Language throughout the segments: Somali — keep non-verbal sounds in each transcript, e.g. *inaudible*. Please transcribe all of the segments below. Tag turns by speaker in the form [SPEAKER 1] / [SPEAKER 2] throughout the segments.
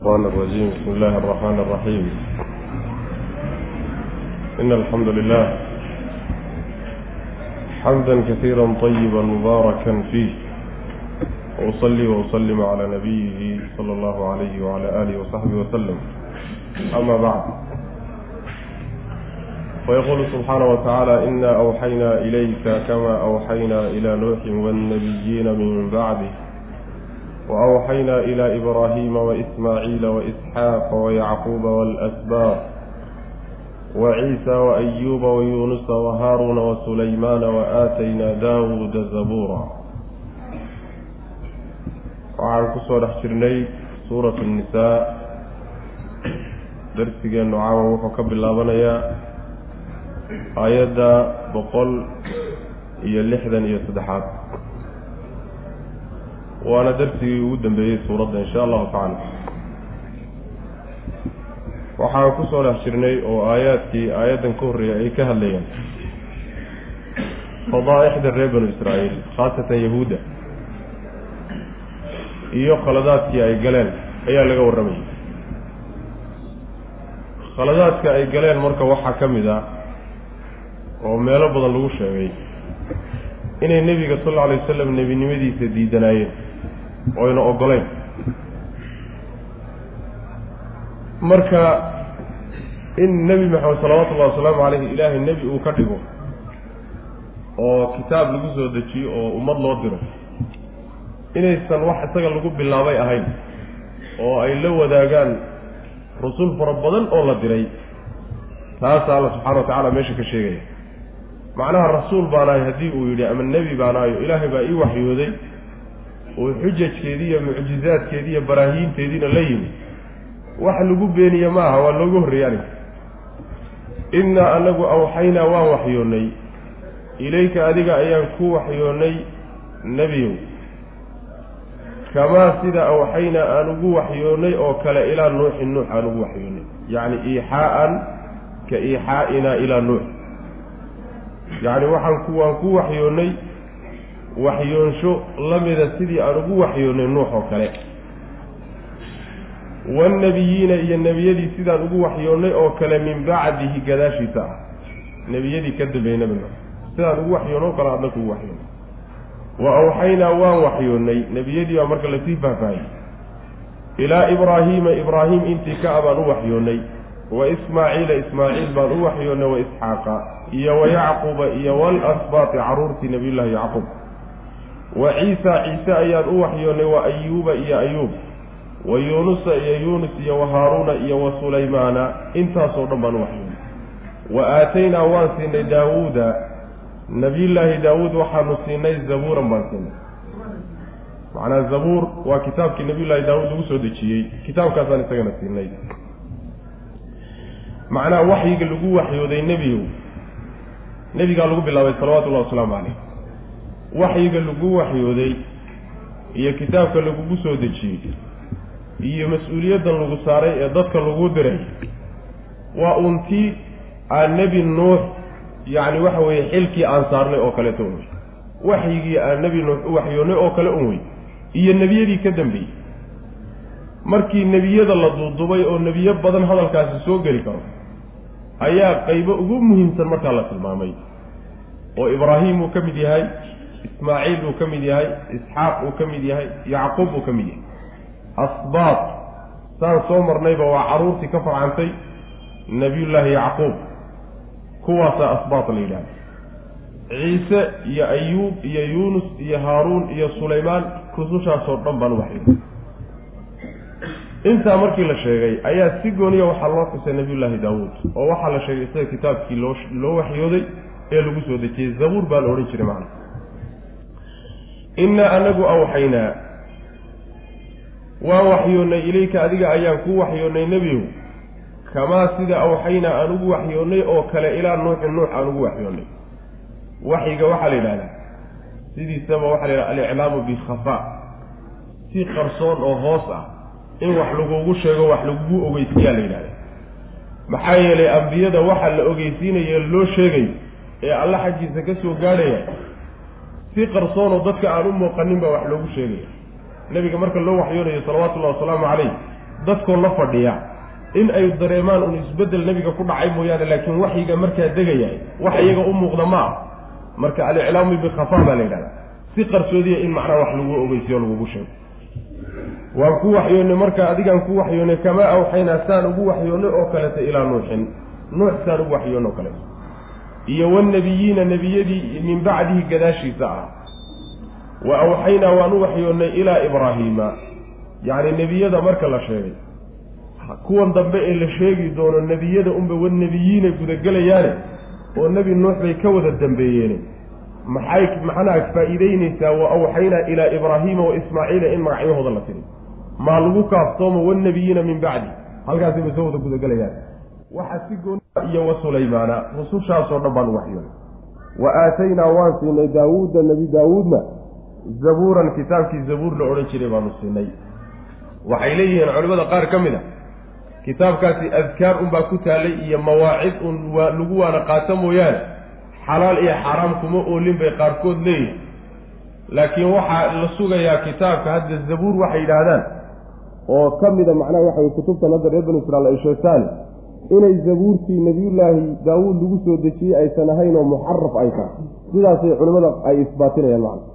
[SPEAKER 1] الشيطان الرجيم بسم الله الرحمن الرحيم إن الحمد لله حمدا كثيرا طيبا مباركا فيه وأصلي وأسلم على نبيه صلى الله عليه وعلى آله وصحبه وسلم أما بعد ويقول سبحانه وتعالى إنا أوحينا إليك كما أوحينا إلى نوح والنبيين من بعده وأوحينا إلى إبراهيم وإسماعيل وإسحاق ويعقوب والأسباط وعيسى وأيوب ويونس وهارون وسليمان وآتينا داود زبورا waxaan kusoo dhex jirnay suuratu الnisaa darsigeenu caawa wuxuu ka bilaabanayaa aayadda boqol iyo lixdan iyo saddexaad waana darsigii ugu dambeeyey suuradda insha allahu tacaala. Waxaan ku soo dhex jirnay oo aayaadkii aayaddan ka horreeyay ay ka hadlayeen. Fadaa'ixda reer banu israa'iil khaasatan yahuudda iyo khaladaadkii ay galeen ayaa laga warramayay. Khaladaadka ay galeen marka waxaa ka mid ah oo meelo badan lagu sheegay inay nebiga sal alla alay wasalam nebinimadiisa diidanaayeen oo ayna oggolayn. Marka in nebi maxamed salawatullahi wasalaamu caleyhi ilaahay nebi uu ka dhigo oo kitaab lagu soo dejiyo oo ummad loo diro inaysan wax isaga lagu bilaabay ahayn oo ay la wadaagaan rusul fara badan oo la diray taasa alla subxana wa tacaala meesha ka sheegaya. Macnaha rasuul baanahay haddii uu yidhi ama nebi baanahayo ilaahay baa ii waxyooday oo xujajkeedii iyo mucjizaadkeedii iyo baraahiinteediina la yimi wax lagu beeniye ma aha waa looga horreeyey aniga innaa anagu awxaynaa waan waxyoonnay ilayka adiga ayaan ku waxyoonnay nebiyow. Kamaa sida awxaynaa aan ugu waxyoonnay oo kale ilaa nuuxin nuux aan ugu waxyoonnay yacni iixaa'an ka iixaa'inaa ilaa nuux. Yacni waxaan ku waan ku waxyoonnay waxyoonsho la mida sidii aan ugu waxyoonnay nuux oo kale. Waannebiyiina iyo nebiyadii sidaan ugu waxyoonnay oo kale min bacdihi gadaashiisa. Ah nebiyadii ka dambeeyey nebi sidaan ugu waxyoonno o kale adna kugu waxyoonnay wa awxaynaa waan waxyoonnay nebiyadii baa marka la sii faahfaahiyey ilaa ibraahiima ibraahim intii ka a baan u waxyoonnay wa ismaaciila ismaaciil baan u waxyoonnay wa isxaaqa iyo wa yacquuba iyo walasbaati carruurtii nebiyullaahi yacquub wa ciisa ciise ayaan u waxyoonnay wa ayuuba iyo ayuub wa yuunusa iyo yuunus iyo wa haaruuna iyo wa sulaymaana intaasoo dhan baan u waxyoonnay wa aataynaa waan siinay daawuuda nabiyullaahi daawuud waxaanu siinay zabuuran baan siinay. Macnaa zabuur waa kitaabkii nabiyullaahi daawuud lagu soo dejiyey kitaabkaasaan isagana siinay. Macnaha waxyiga lagu waxyooday nebigow nebigaa lagu bilaabay salawatullahi wasalaamu caleyh waxyiga lagu waxyooday iyo kitaabka lagugu soo dejiyey iyo mas'uuliyaddan lagu saaray ee dadka lagu diray waa untii aan nebi nuux yacni waxa weeye xilkii aan saarnay oo kaleeto un wey. Waxyigii aan nebi nuux u waxyoonnay oo kale un wey. Iyo nebiyadii ka dambeeyey. Markii nebiyada la duudubay oo nebiyo badan hadalkaasi soo geli karo ayaa qaybo ugu muhiimsan markaa la tilmaamay oo ibraahim uu ka mid yahay ismaaciil uu ka mid yahay isxaaq uu ka mid yahay yacquub uu ka mid yahay. Asbaat saan soo marnayba waa carruurtii ka farcantay nebiyullaahi yacquub. Kuwaasaa asbaat la yidhahda ciise iyo ayuub iyo yuunus iyo haaruun iyo sulaymaan rusushaasoo dhan baan waxyo intaa markii la sheegay ayaa si gooniya waxaa loo xusay nabiyullaahi daawuud oo waxaa la sheegay isaga kitaabkii loo loo waxyooday ee lagu soo dejiyey zabuur baa la odhan jiray macna innaa anagu awxaynaa. Waan waxyoonnay ilayka adiga ayaan kuu waxyoonnay nebiyow kamaa sida awxaynaa aan ugu waxyoonnay oo kale ilaa nuuxin nuux aan ugu waxyoonnay waxyiga waxaa la yidhahdaa. Sidiisaba waxaa la yidhahda aliclaamu bikhafaa si qarsoon oo hoos ah in wax lagugu sheego wax lagugu ogeysiiyaa la yidhahda maxaa yeelay ambiyada waxaa la ogeysiinaya loo sheegayo ee alla xaggiisa ka soo gaadhaya si qarsoonoo dadka aan u muuqanin baa wax loogu sheegaya. Nebiga marka loo waxyoonayo salawatullahi wasalaamu calayh dadkoo la fadhiya in ay dareemaan un isbeddel nebiga ku dhacay mooyaane laakiin waxyiga markaa degayahay wax iyaga u muuqda ma ah marka aliclaamu bikhafaa baa la yidhahdaa. Si qarsoodiya in macnaha wax lagu ogeysiyo lagugu sheego. Waan ku waxyoonnay marka adigaan ku waxyoonnay kamaa awxaynaa saan ugu waxyoonnay oo kaleta ilaa nuuxin. Nuux saan ugu waxyoonno o kaleeto iyo wannebiyiina nebiyadii min bacdihi gadaashiisa ah. Wa awxaynaa waan u waxyoonnay ilaa ibraahiima. Yacni nebiyada marka la sheegay kuwan dambe ee la sheegi doono nebiyada unba wannebiyiinay gudagelayaane oo nebi nuux bay ka wada dambeeyeene. Maxay maxnaha faa'iideynaysaa wa awxaynaa ilaa ibraahiima wa ismaaciila in magacyahooda la tiri. Maa lagu kaaftoomo wannebiyiina min bacdi halkaasay bay soo wada gudagelayaan waxaa si gooni iyo wa sulaymaana rusushaasoo dhan baan u waxyoonay wa aataynaa waan siinay daawuudda nebi daawuudna. Zabuuran kitaabkii zabuur la odhan jiray baanu siinay. Waxay leeyihiin culimmada qaar ka mid a kitaabkaasi adkaar unbaa ku taallay iyo mawaacid un lagu waana qaato mooyaane. Xalaal iyo xaaraam kuma oolin bay qaarkood leeyihiin laakiin waxaa la sugayaa kitaabka hadda zabuur waxay yidhaahdaan oo ka mida macnaha waxa kutubtan hadda reer banu israiil ay sheegtaan inay zabuurtii nebiyullaahi daawuud lagu soo dejiyey aysan ahayn oo muxaraf ay tahay. Sidaasay culimmada ay isbaatinayaan macna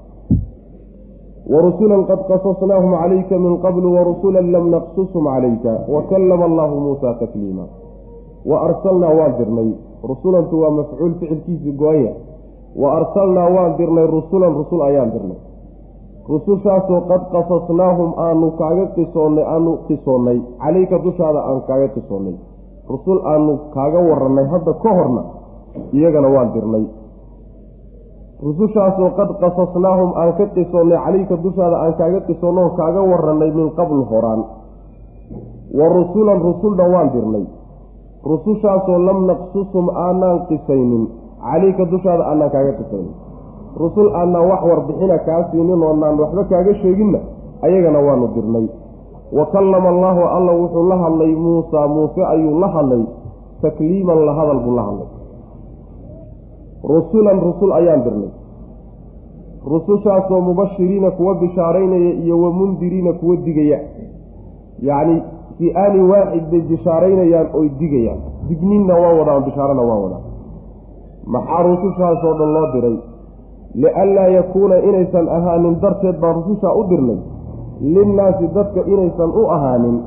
[SPEAKER 1] warusulan qad qasasnaahum calayka min qablu warusulan lam naqsushum calayka wakallama allahu muusa takliima wa arsalnaa waan dirnay. Rusulantu waa mafcuul ficilkiisii go-anya wa arsalnaa waan dirnay rusulan rusul ayaan dirnay. Rusushaasoo qad qasasnaahum aanu kaaga qisoonnay aanu qisoonnay. Calayka dushaada aan kaaga qisoonnay rusul aanu kaaga warannay hadda ka horna iyagana waan dirnay. Rusushaasoo qad qasasnaahum aan ka qisoonnay calayka dushaada aan kaaga qisoonnoo kaaga warannay min qabl horaan. Wa rusulan rusulna waan dirnay. Rusushaasoo lam naqsusum aanaan qisaynin calayka dushaada aanaan kaaga qisaynin. Rusul aanaan wax warbixina kaa siinin oonaan waxba kaaga sheeginna ayagana waanu dirnay wa kallama allaahu alla wuxuu la hadlay muusaa muuse ayuu la hadlay. Takliiman la hadal buu la hadlay. Rusulan rusul ayaan dirnay. Rusushaasoo mubashiriina kuwa bishaaraynaya iyo wa mundiriina kuwa digaya. Yacni fii aanin waaxid bay bishaaraynayaan oy digayaan. Digninna waa wadaan bishaarana waa wadaan. Maxaa rusushaasoo dhan loo diray? Lianlaa yakuuna inaysan ahaanin darteed baan rusushaa u dirnay linnaasi dadka inaysan u ahaanin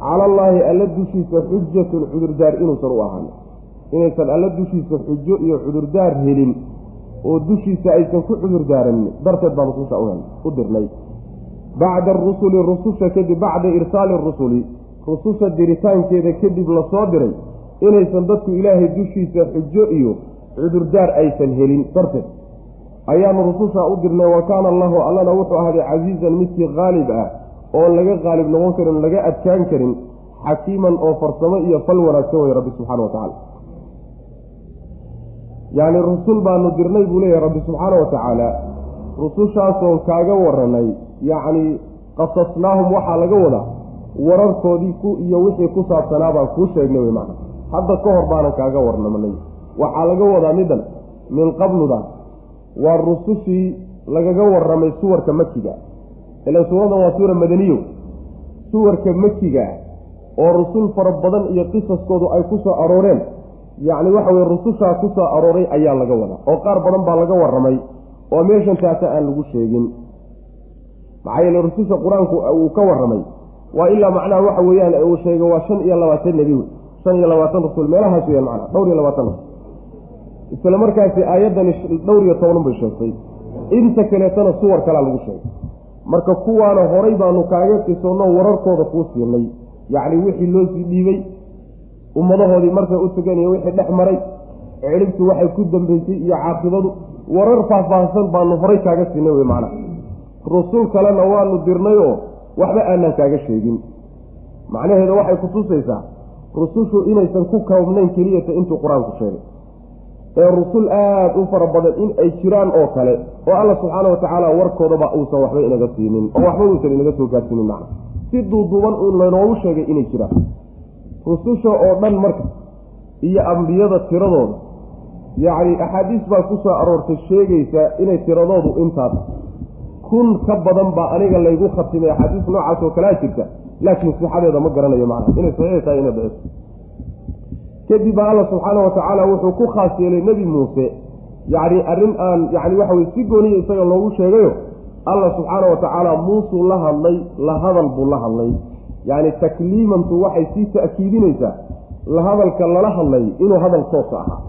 [SPEAKER 1] calallaahi alla dushiisa xujatun cudurdaar inuusan u ahaanin. Inaysan alla dushiisa xujo iyo cudurdaar helin oo dushiisa aysan ku cudurdaaranin darteed baan rususha u dirnay. Bacda arusuli rususha kadib bacda irsaali rusuli rususha diritaankeeda kadib la soo diray inaysan dadku ilaahay dushiisa xujo iyo cudurdaar aysan helin darteed ayaanu rususha u dirnay wa kaana allahu allana wuxuu ahday casiizan midkii qaalib ah oon laga qaalib noqon karin laga adkaan karin xakiiman oo farsamo iyo fal wanaagsan wey rabbi subxana wa tacala yacni rusul baanu dirnay buu leeyahay rabbi subxaana wa tacaala. Rusushaasoon kaaga waranay yacni qasasnaahum waxaa laga wadaa wararkoodii ku iyo wixii ku saabsanaa baan kuu sheegnay wey macna. Hadda ka hor baanan kaaga warnamanay waxaa laga wadaa middan min qabluda waa rusushii lagaga warramay suwarka makiga ilan suuradan waa suura madaniyo. Suwarka makiga oo rusul fara badan iyo qisaskoodu ay ku soo arooreen yacni waxa weye rusushaa ku soo arooray ayaa laga wadaa oo qaar badan baa laga warramay oo meeshan taasa aan lagu sheegin. Maxaa yeele rususha qur'aanku uu ka warramay waa ilaa macnaha waxa weeyaan uu sheegay waa shan iyo labaatan nebi shan iyo labaatan rasuul meelahaas weyaan macnaha dhowr iyo labaatan rasuul isla markaasi aayaddani dhowr iyo toban bay sheegtay. Inta kaleetana suwar kalaa lagu sheegay. Marka kuwaana horay baanu kaaga qisoonno wararkooda kuu siinay yacni wixii loo sii dhiibay ummadahoodii markay u tugan iyo wixii dhex maray ciribtu waxay ku dambeysay iyo caaqibadu warar faahfaahsan baanu horay kaaga siinay wey macnaha. Rusul kalena waanu dirnay oo waxba aanaan kaaga sheegin. Macnaheeda waxay kutusaysaa rusushu inaysan ku koobnayn keliyata intuu qur'aanku sheegay ee rusul aada u fara badan in ay jiraan oo kale oo alla subxaana wa tacaala warkoodaba uusan waxba inaga siinin oo waxba uusan inaga soo gaarsiinin macna. Si duuduuban uun laynoogu sheegay inay jiraan. Rususha oo dhan marka iyo ambiyada tiradooda. Yacni axaadiis baa ku soo aroortay sheegaysa inay tiradoodu intaas. Kun ka badan baa aniga laygu khatimay axaadiis noocaas oo kalea jirta
[SPEAKER 2] laakiin sixadeeda ma garanayo macna. Inay saxiix tahay inay daciif kadib alla subxaana wa tacaala wuxuu ku khaas yeelay nebi muuse. Yacni arrin aan yacni waxa weye si gooniya isaga loogu sheegayo alla subxaana wa tacaala muusuu la hadlay la hadal buu la hadlay. Yacni takliimantu waxay sii ta'kiidinaysaa la hadalka lala hadlay inuu hadal toosa ahaa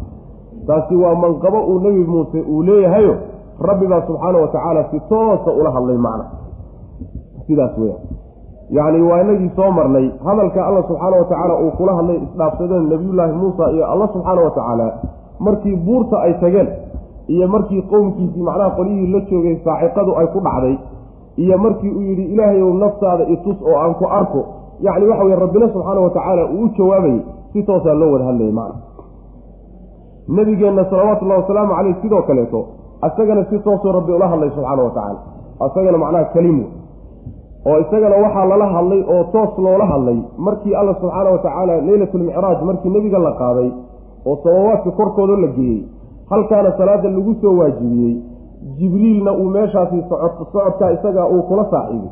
[SPEAKER 2] taasi waa manqabo uu nebi muuse uu leeyahayo rabbi baa subxaana wa tacaala si toosa ula hadlay macna. Sidaas weya yacni waa inagii soo marnay hadalka alla subxaana wa tacaala uu kula hadlay isdhaafsadeen nebiyullaahi muusa iyo alla subxaana wa tacaala markii buurta ay tageen iyo markii qowmkiisii macnaha qolyihii la joogay saaxiqadu ay ku dhacday iyo markii uu yidhi ilaahayow naftaada itus oo aan ku arko yacni waxa weye rabbina subxaana wa tacaala uu u jawaabayay si toosaa loo wada hadlayay macna. Nabigeenna salawaatullahi wasalaamu caleyh sidoo kaleeto isagana si toosuu rabbi ula hadlay subxaana wa tacaala isagana macnaha kelimu oo isagana waxaa lala hadlay oo toos loola hadlay markii alla subxaana wa tacaala leylatulmicraaj markii nebiga la qaaday oo sabawaadka korkooda la geeyey halkaana salaada lagu soo waajibiyey jibriilna uu meeshaasi socod socodkaa isaga uu kula saaxiibay.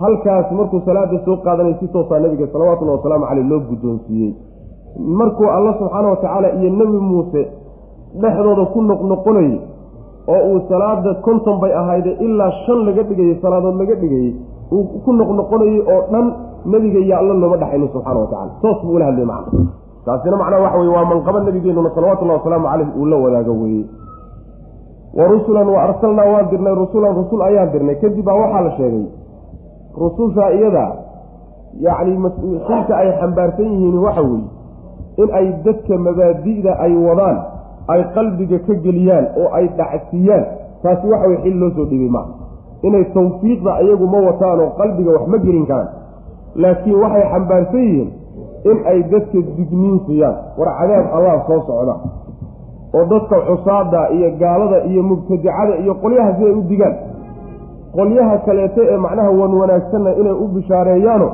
[SPEAKER 2] Halkaas markuu salaada soo qaadanay si toosaa nebiga salawatullahi wasalaamu caleyh loo guddoonsiiyey. Markuu alla subxaana wa tacaala iyo nebi muuse dhexdooda ku noqnoqonayey oo uu salaada konton bay ahayde ilaa shan laga dhigayey salaadood laga dhigayey uu ku noqnoqonayey oo dhan nebiga iyo alla looma dhexaynin subxana wa tacala toos buu ula hadlay macna. Taasina macnaha waxa weye waa manqaba nabigeenuna salawatullahi wasalaamu caleyh uu la wadaago weeye. Wa rusulan wa arsalnaa waan dirnay rusulan rusul ayaan dirnay. Kadib baa waxaa la sheegay rususha iyada yacni mas'uulxilka ay xambaarsan yihiin waxa weeye in ay dadka mabaadi'da ay wadaan ay qalbiga ka geliyaan oo ay dhacsiiyaan. Taasi waxa weye xil loo soo dhibay maaha inay tawfiiqda iyagu ma wataan oo qalbiga wax ma gelin karaan. Laakiin waxay xambaarsan yihiin in ay dadka digniin siiyaan. War cadaab allah soo socda. Oo dadka cusaada iyo gaalada iyo mubtadicada iyo qolyaha si ay u digaan. Qolyaha kaleeto ee macnaha wan wanaagsanna inay u bishaareeyaano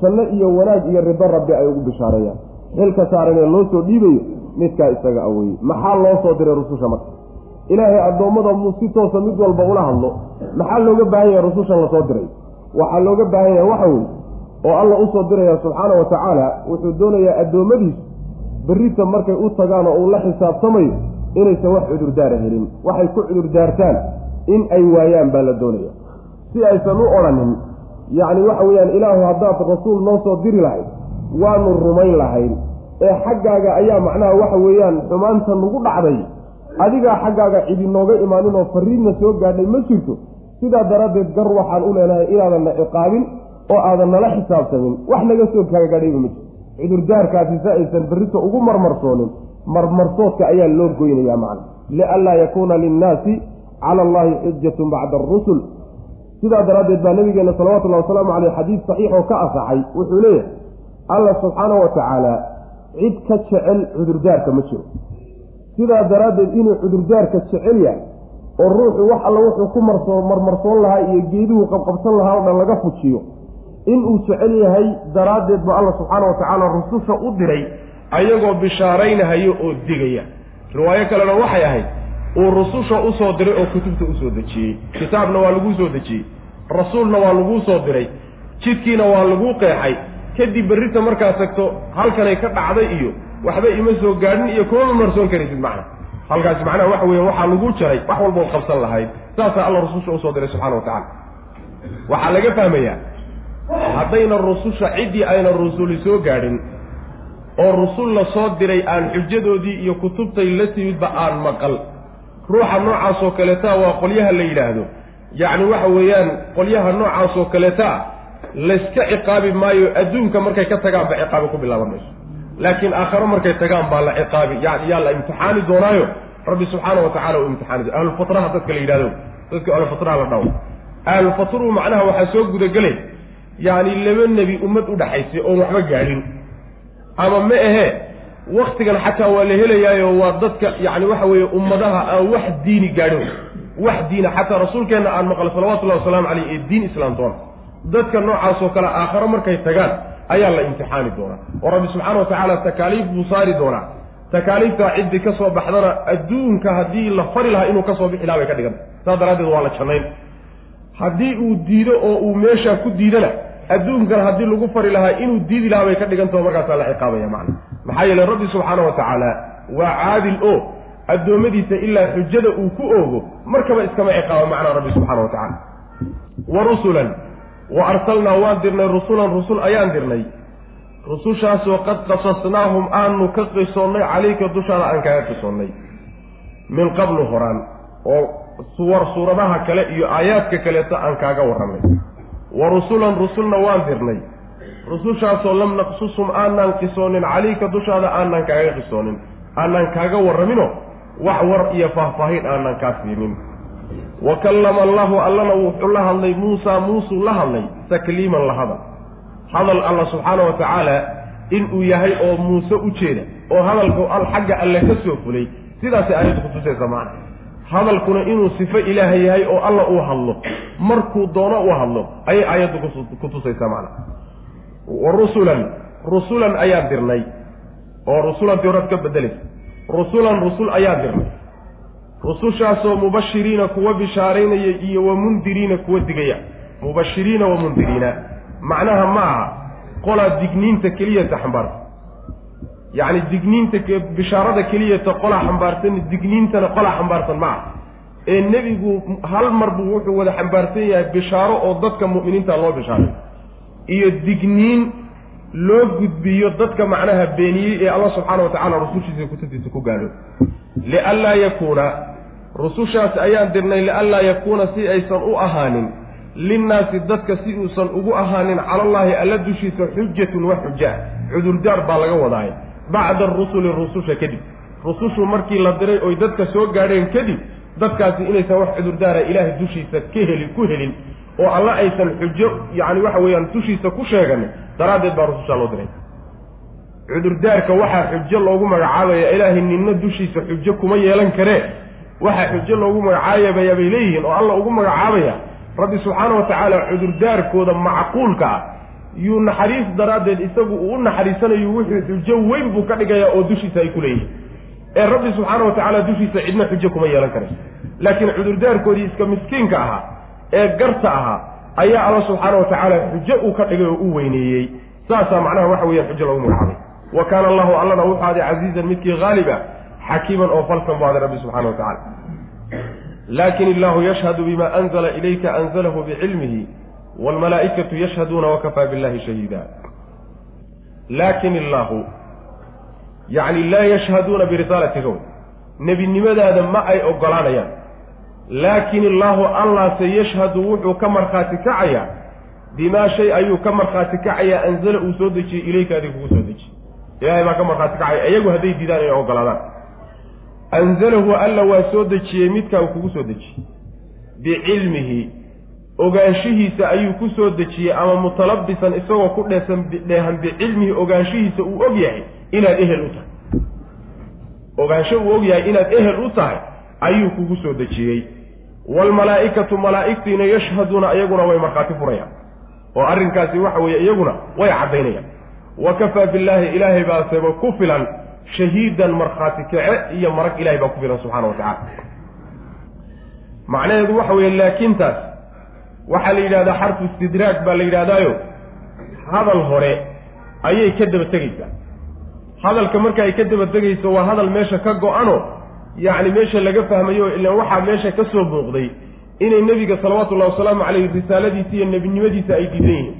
[SPEAKER 2] janno iyo wanaag iyo rido rabbi ay ugu bishaareeyaan. Xilka saaran ee loo soo dhiibayo midkaa isaga aweye maxaa loo soo diray rususha marka ilaahay addoommada muu si toosa mid walba ula hadlo. Maxaa looga baahan yahay rusushan la soo diray? Waxaa looga baahan yahay waxa weye oo alla u soo diraya subxaana wa tacaala. Wuxuu doonayaa addoommadiisu berrita markay u tagaan oo uu la xisaabtamayo inaysan wax cudurdaara helin. Waxay ku cudurdaartaan in ay waayaan baa la doonaya. Si aysan u odhanin yacni waxa weeyaan ilaahu haddaad rasuul noo soo diri lahayd waanu rumayn lahayn. Ee xaggaaga ayaa macnaha waxa weeyaan xumaanta nagu dhacday adigaa xaggaaga cidi nooga imaanin oo fariidna soo gaadhay ma jirto. Sidaa daraaddeed gar waxaan u leenahay inaadan na ciqaabin oo aadan nala xisaabtamin wax naga soo kaagaadhayba ma jirto. Cudurdaarkaasi si aysan berrito ugu marmarsoonin marmarsoodka ayaa loo goynayaa macna. Lianlaa yakuuna linnaasi cala allahi xujatun bacda arusul sidaa daraaddeed baa nabigeena salawatullahi wasalaamu caleyh xadiis saxiix oo ka asaxay wuxuu leeyahay alla subxaana wa tacaala cid ka jecel cudurdaarka ma jiro sidaa daraaddeed inuu cudurdaarka jecel yahay oo ruuxu wax alla wuxuu ku marso marmarsoon lahaa iyo geeduhu qabqabsan lahaa o dhan laga fujiyo inuu jecel yahay daraaddeed ba alla subxaana wa tacaala rususha u diray ayagoo bishaaraynahayo oo digaya. Riwaayo kalena waxay ahayd uu rususha u soo diray oo kutubta u soo dejiyey. Kitaabna waa laguu soo dejiyey. Rasuulna waa laguu soo diray. Jidkiina waa laguu qeexay. Kadib berrita markaad tagto halkanay ka dhacday iyo waxba ima soo gaadhin iyo kuma marmarsoon karaysid macna halkaasi macnaha waxa weeye waxaa laguu jaray wax walbao qabsan lahayd. Saasaa alla rususha u soo diray subxana wa tacala waxaa laga fahmayaa haddayna rususha ciddii ayna rusuli soo gaadhin oo rusul la soo diray aan xujadoodii iyo kutubtay la timidba aan maqal. Ruuxa noocaasoo kaleetaa waa qolyaha la yidhaahdo. Yacni waxa weeyaan qolyaha noocaasoo kaleetaa layska ciqaabi maayo adduunka markay ka tagaan ba ciqaabi ku bilaaban mayso laakiin aakharo markay tagaan baa la ciqaabi yani yaa la imtixaani doonaayo rabbi subxaana wa tacala uu imtixaani doon ahlulfatraha dadka la yidhahdo dadka ahlulfatraha la dhawo ahlulfatruhu macnaha waxaa soo gudagelay yacni laba nebi ummad u dhaxaysay oon waxba gaadhin ama ma ahee waktigan xataa waa la helayaayo waa dadka yacni waxa weeye ummadaha aan wax diini gaadhin wax diina xataa rasuulkeenna aan maqla salawatullahi wasalaamu caleyh ee diin islaam doona dadka noocaasoo kale aakharo markay tagaan ayaa la imtixaani doonaa. Oo rabbi subxaana wa tacaala takaaliif buu saari doonaa. Takaaliiftaa ciddii ka soo baxdana adduunka haddii la fari lahaa inuu ka soo bixi lahaa bay ka dhiganta saas daraaddeed waa la jannayn haddii uu diido oo uu meeshaa ku diidana
[SPEAKER 1] adduunkan haddii lagu fari lahaa inuu diidi lahaa bay ka dhigantaho markaasaa la ciqaabaya macna. Maxaa yeele rabbi subxaana wa tacaala waa caadil oo addoommadiisa ilaa xujada uu ku oogo markaba iskama ciqaabo macnaa rabbi subxana wa tacala wa rusulan wa arsalnaa waan dirnay rusulan rusul ayaan dirnay. Rusushaasoo qad qasasnaahum aanu ka qisoonnay calayka dushaada aan kaaga qisoonnay. Min qablu horaan oo suwar suuradaha kale iyo aayaadka kaleeto aan kaaga warramay. Wa rusulan rusulna waan dirnay. Rusushaasoo lam naqsusum aanaan qisoonin calayka dushaada aanaan kaaga qisoonin. Aanaan kaaga warramino wax war iyo faahfaahin aanaan kaa siinin wa kallama allahu allana wuxuu la hadlay muusaa muusuu la hadlay takliiman la hadal hadal alla subxaana wa tacaala inuu yahay oo muuse u jeeda oo hadalku al xagga alle ka soo fulay sidaasay aayaddu kutusaysa macna hadalkuna inuu sifo ilaaha yahay oo alla uu hadlo markuu doono uu hadlo ayay aayaddu kutusaysaa macna wa rusulan rusulan ayaan dirnay oo rusulantii horaad ka bedelaysa rusulan rusul ayaan dirnay rusushaasoo mubashiriina kuwa bishaaraynaya iyo wa mundiriina kuwa digaya. Mubashiriina wa mundiriina. Macnaha ma aha. Qolaa digniinta keliyata xambaarsan yacni digniinta bishaarada keliyata qolaa xambaarsan digniintana qolaa xambaarsan ma aha. Ee nebigu hal mar buu wuxuu wada xambaarsan yahay bishaaro oo dadka mu'miniinta loo bishaaray. Iyo digniin loo gudbiyo dadka macnaha beeniyey ee allah subxaana wa tacala rusushiisa kutubtiisa ku gaadho. Lianlaa yakuuna rusushaas ayaan dirnay lianlaa yakuuna si aysan u ahaanin linnaasi dadka si uusan ugu ahaanin calallaahi alla dushiisa xujatun wa xuja. Cudurdaar baa laga wadaay bacda arusuli rususha kadib. Rusushu markii la diray oy dadka soo gaadheen kadib dadkaasi inaysan wax cudurdaara ilaahay dushiisa ka helin ku helin oo alla aysan xujo yacni waxa weeyaan dushiisa ku sheeganin daraaddeed baa rususha loo diray. Cudurdaarka waxaa xujo loogu magacaabaya ilaahay ninna dushiisa xujo kuma yeelan karee waxaa xujo loogu magacaabayaa bay leeyihiin oo alla ugu magacaabaya rabbi subxaana wa tacaala cudurdaarkooda macquulka ah yuu naxariis daraaddeed isagu uu u naxariisanayo wuxuu xujo weyn buu ka dhigayaa oo dushiisa ay ku leeyihiin ee rabbi subxaana wa tacaala dushiisa cidna xujo kuma yeelan karayso laakiin cudurdaarkoodii iska miskiinka ahaa ee garta ahaa ayaa alla subxaana wa tacaala xujo uu ka dhigay oo u weyneeyey. Saasaa macnaha waxa weeyaan xujo loogu magacaabay. Wa kaana allahu allana wuxuu aday casiizan midkii haaliba xakiiman oo falsan bu aday rabbi subxana wa tacala laakiin illahu yashhadu bima anzla ilayka anzalahu bicilmihi waalmalaa'ikatu yashhaduuna wakafaa billahi shahiida laakin illaahu yacni laa yashhaduuna birisaalatiga nebinimadaada ma ay ogolaanayaan laakin illaahu allaase yashhadu wuxuu ka markhaati kacayaa bimaa shay ayuu ka markhaati kacayaa anzala uu soo dejiyey ilayka adig kugu soo dejiyey ilahay baa ka markhaati kacaya iyagu hadday diidaan inay ogolaadaan anzalahu alla waa soo dejiyey midkaa uu kugu soo dejiyey bicilmihi ogaanshihiisa ayuu ku soo dejiyey ama mutalabisan isagoo ku dheesan dheehan bicilmihi ogaanshihiisa uu og yahay inaad ehel u tahay. Ogaansho uu og yahay inaad ehel u tahay ayuu kugu soo dejiyey. Waalmalaa'ikatu malaa'igtiina yashhaduuna iyaguna way markhaati furayaan. Oo arrinkaasi waxa weeye iyaguna way caddaynayaan. Wa kafaa billaahi ilaahay baaseba ku filan shahiidan markhaati kace iyo marag ilahay baa ku filan subxana wa tacala macnaheedu waxa weeye laakintaas waxaa la yidhahdaa xarfu istidraag baa la yidhahdaayo hadal hore ayay ka daba tegaysaa. Hadalka marka ay ka daba tegayso waa hadal meesha ka go-ano yacni meesha laga fahmayo ilaan waxaa meesha ka soo muuqday inay nebiga salawaatullahi wasalaamu caleyh risaaladiisa iyo nebinimadiisa ay diidan yihiin.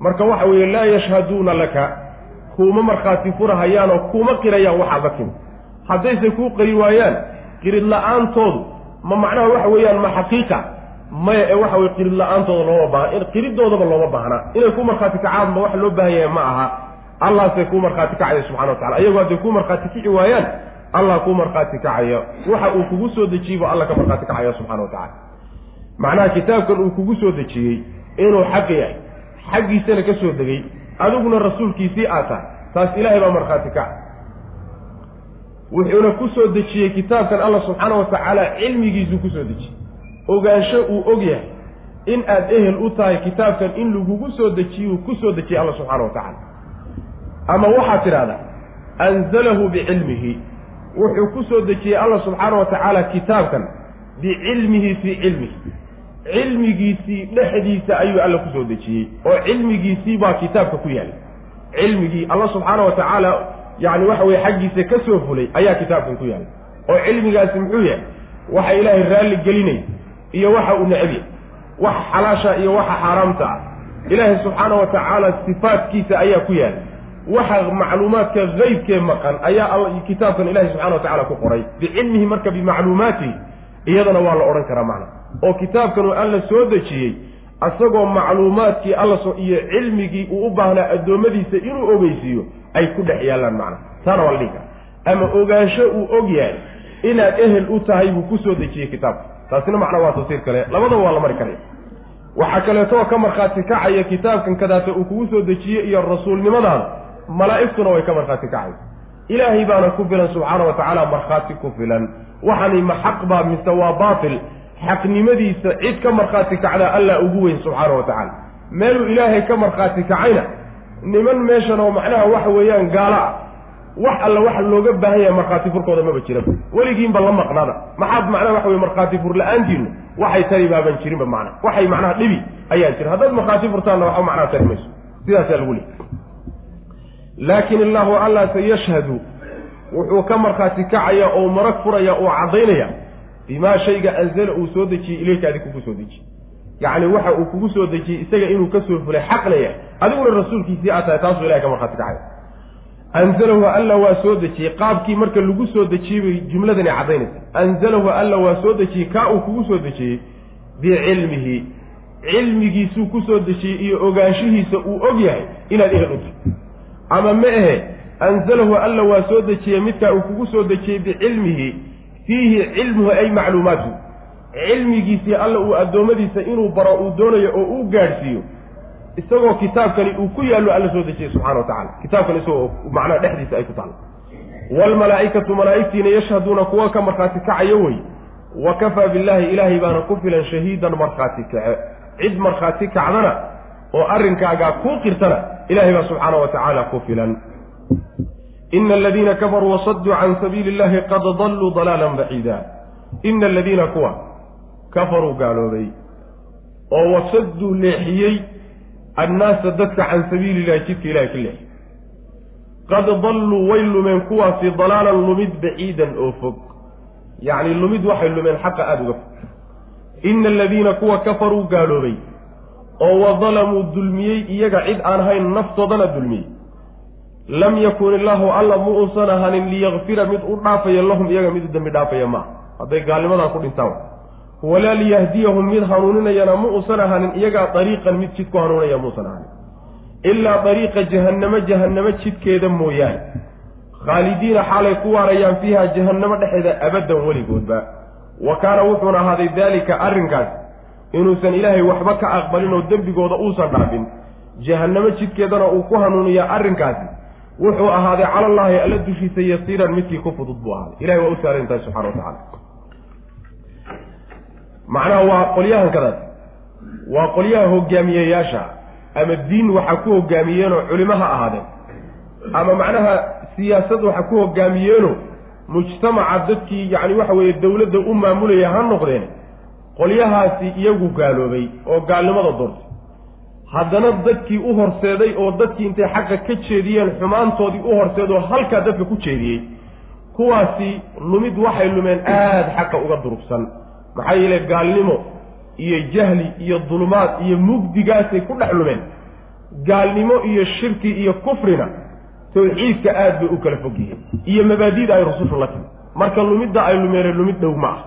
[SPEAKER 1] Marka waxa weeye laa yashhaduuna laka kuuma markhaati furahayaanoo kuuma qirayaan waxaad la timi. Haddayse kuu qiri waayaan qirid la'aantoodu ma macnaha waxa weeyaan ma xaqiiqa maya ee waxa weye qirid la'aantooda looma baahan qiridoodaba looma baahnaa inay ku markhaati kacaanba wax loo baahan yahay ma aha. Allahse kuu markhaati kacaya subxana wa tacala iyagu hadday kuu markhaati kici waayaan allah kuu markhaati kacaya. Waxa uu kugu soo dejiyey buu alla ka markhaati kacaya subxana wa tacala macnaha kitaabkan uu kugu soo dejiyey inuu xaq yahay. Xaggiisana ka soo degay adiguna rasuulkiisii aad tahay. Taas ilaahay baa markhaati kaca wuxuuna ku soo dejiyey kitaabkan allah subxaana wa tacaala cilmigiisuu ku soo dejiyey. Ogaansho uu og yahay in aad ehel u tahay kitaabkan in lagugu soo dejiyuu ku soo dejiyey alla subxaana wa tacaala ama waxaad tidhahdaa anzalahu bicilmihi wuxuu ku soo dejiyey alla subxaana wa tacaala kitaabkan bicilmihi fii cilmihi cilmigiisii dhexdiisa ayuu alla ku soo dejiyey oo cilmigiisii baa kitaabka ku yaallay. Cilmigii alla subxaana wa tacaala yacni waxa weye xaggiisa ka soo fulay ayaa kitaabkan ku yaallay. Oo cilmigaasi muxuu yahay? Waxa ilaahay raalli gelinaya iyo waxa uu necab yahay. Wax xalaasha iyo waxa xaaraamta ah. Ilaahay subxaana wa tacaala sifaadkiisa ayaa ku yaallay. Waxa macluumaadka haybkee maqan ayaa kitaabkan ilahi subxana wa tacala ku qoray. Bicilmihi marka bimacluumaatihi iyadana waa la odhan karaa macna oo kitaabkan uu alla soo dejiyey asagoo macluumaadkii alla so iyo cilmigii uu u baahnaa addoommadiisa inuu ogeysiiyo ay ku dhex yaallaan macna. Taana waa la dhihi karaa. Ama ogaansho uu og yahay inaad ehel u tahay buu ku soo dejiyey kitaabka. Taasina macnaa waa tafsiir kale. Labadaba waa la mari karaya waxaa kaleetoo ka markhaati kacaya kitaabkan kadaata uu kugu soo dejiyey iyo rasuulnimadaada malaa'igtuna way ka markhaati kacaysa. Ilaahay baana ku filan subxaana wa tacaala markhaati ku filan. Waxani ma xaq baa mise waa baatil xaqnimadiisa cid ka markhaati kacdaa allah ugu weyn subxaana wa tacaala. Meeluu ilaahay ka markhaati kacayna niman meeshan oo macnaha waxa weeyaan gaalo ah wax alla waxa looga baahan yahay markhaati furkooda maba jiraba weligiinba la maqnada. Maxaad macnaha waxa weye markhaati fur la'aantiinu waxay tari baaban jirinba macna. Waxay macnaha dhibi ayaan jirin haddaad markhaati furtaanna waxba macnaha tari mayso. Sidaasaa lagu leey laakin illahu allah sayashhadu wuxuu ka markhaati kacaya oo marag furaya oo caddaynaya bimaa shayga anzala uu soo dejiyey ilayka adig kugu soo dejiyey yacni waxa uu kugu soo dejiyey isaga inuu ka soo fulay xaqna yahay adiguna rasuulkiisii aad tahay taasuu ilahay ka markhaati kacaya anzalahu alla waa soo dejiyey. Qaabkii marka lagu soo dejiyey bay jumladani caddaynaysa. Anzalahu alla waa soo dejiyey. Kaa uu kugu soo dejiyey bicilmihi cilmigiisuu ku soo dejiyey iyo ogaanshihiisa uu og yahay inaad ehel u tahay ama ma ahe anzalahu alla waa soo dejiyey midkaa uu kugu soo dejiyey bicilmihi fiihi cilmuhu ay macluumaatu. Cilmigiisii alla uu addoommadiisa inuu baro uu doonayo oo uu gaadhsiiyo isagoo kitaabkani uu ku yaallo alla soo dejiyey subxana wa tacala kitaabkan isagoo macnaha dhexdiisa ay ku taalo waalmalaa'ikatu malaa'igtiina yashhaduuna kuwa ka markhaati kacayo wey. Wa kafaa billaahi ilaahay baana ku filan shahiidan markhaati kace. Cid markhaati kacdana oo arrinkaagaa kuu qirtana ilahay baa subxaana wa tacaala ku filan ina aladiina kafaruu wasaduu can sabiili illahi qad dalluu dalaalan baciida ina aladiina kuwa kafaruu gaaloobay oo wasaduu leexiyey annaasa dadka can sabiili illahi jidka ilahay ka leexiyey qad dalluu way lumeen kuwaasi dalaalan lumid baciidan oo fog yacni lumid waxay lumeen xaqa aada uga fog ina aladiina kuwa kafaruu gaaloobay oo wadalamuu dulmiyey iyaga cid aan hayn naftoodana dulmiyey lam yakun illaahu alla mu uusan ahanin liyakfira mid u dhaafaya lahum iyaga mid u dembi dhaafaya maa hadday gaalnimadaa ku dhintaan. Walaa liyahdiyahum mid hanuuninayana mu uusan ahanin iyagaa dariiqan mid jid ku hanuunaya muusan ahanin ilaa dariiqa jahannamo jahannamo jidkeeda mooyaane. Khaalidiina xaalay ku waarayaan fiiha jahannamo dhexeeda abaddan weligoodba. Wa kaana wuxuuna ahaaday daalika arrinkaas inuusan ilaahay waxba ka aqbalin oo dembigooda uusan dhaafin. Jahannamo jidkeedana uu ku hanuuniyaa arrinkaasi wuxuu ahaaday cala allaahi alla dushiisa yasiiran midkii ku fudud buu ahaaday. Ilahay waa u saaran tahay subxana wa tacala macnaha waa qolyahankadaas waa qolyaha hogaamiyeyaasha ama diin waxa ku hogaamiyeenoo culimo ha ahaadeen ama macnaha siyaasad waxa ku hogaamiyeenoo mujtamaca dadkii yacni waxa weeye dowladda u maamulaya ha noqdeen qolyahaasi iyagu gaaloobay oo gaalnimada doortay haddana dadkii u horseeday oo dadkii intay xaqa ka jeediyeen xumaantoodii u horseedoo halkaa dadka ku jeediyey kuwaasi lumid waxay lumeen aada xaqa uga durugsan maxaa yeele gaalnimo iyo jahli iyo dulumaad iyo mugdigaasay ku dhex lumeen. Gaalnimo iyo shirki iyo kufrina tawxiidka aad bay u kala fog yihiin iyo mabaadi'da ay rusushu la timi marka lumidda ay lumeene lumid dhow ma ah.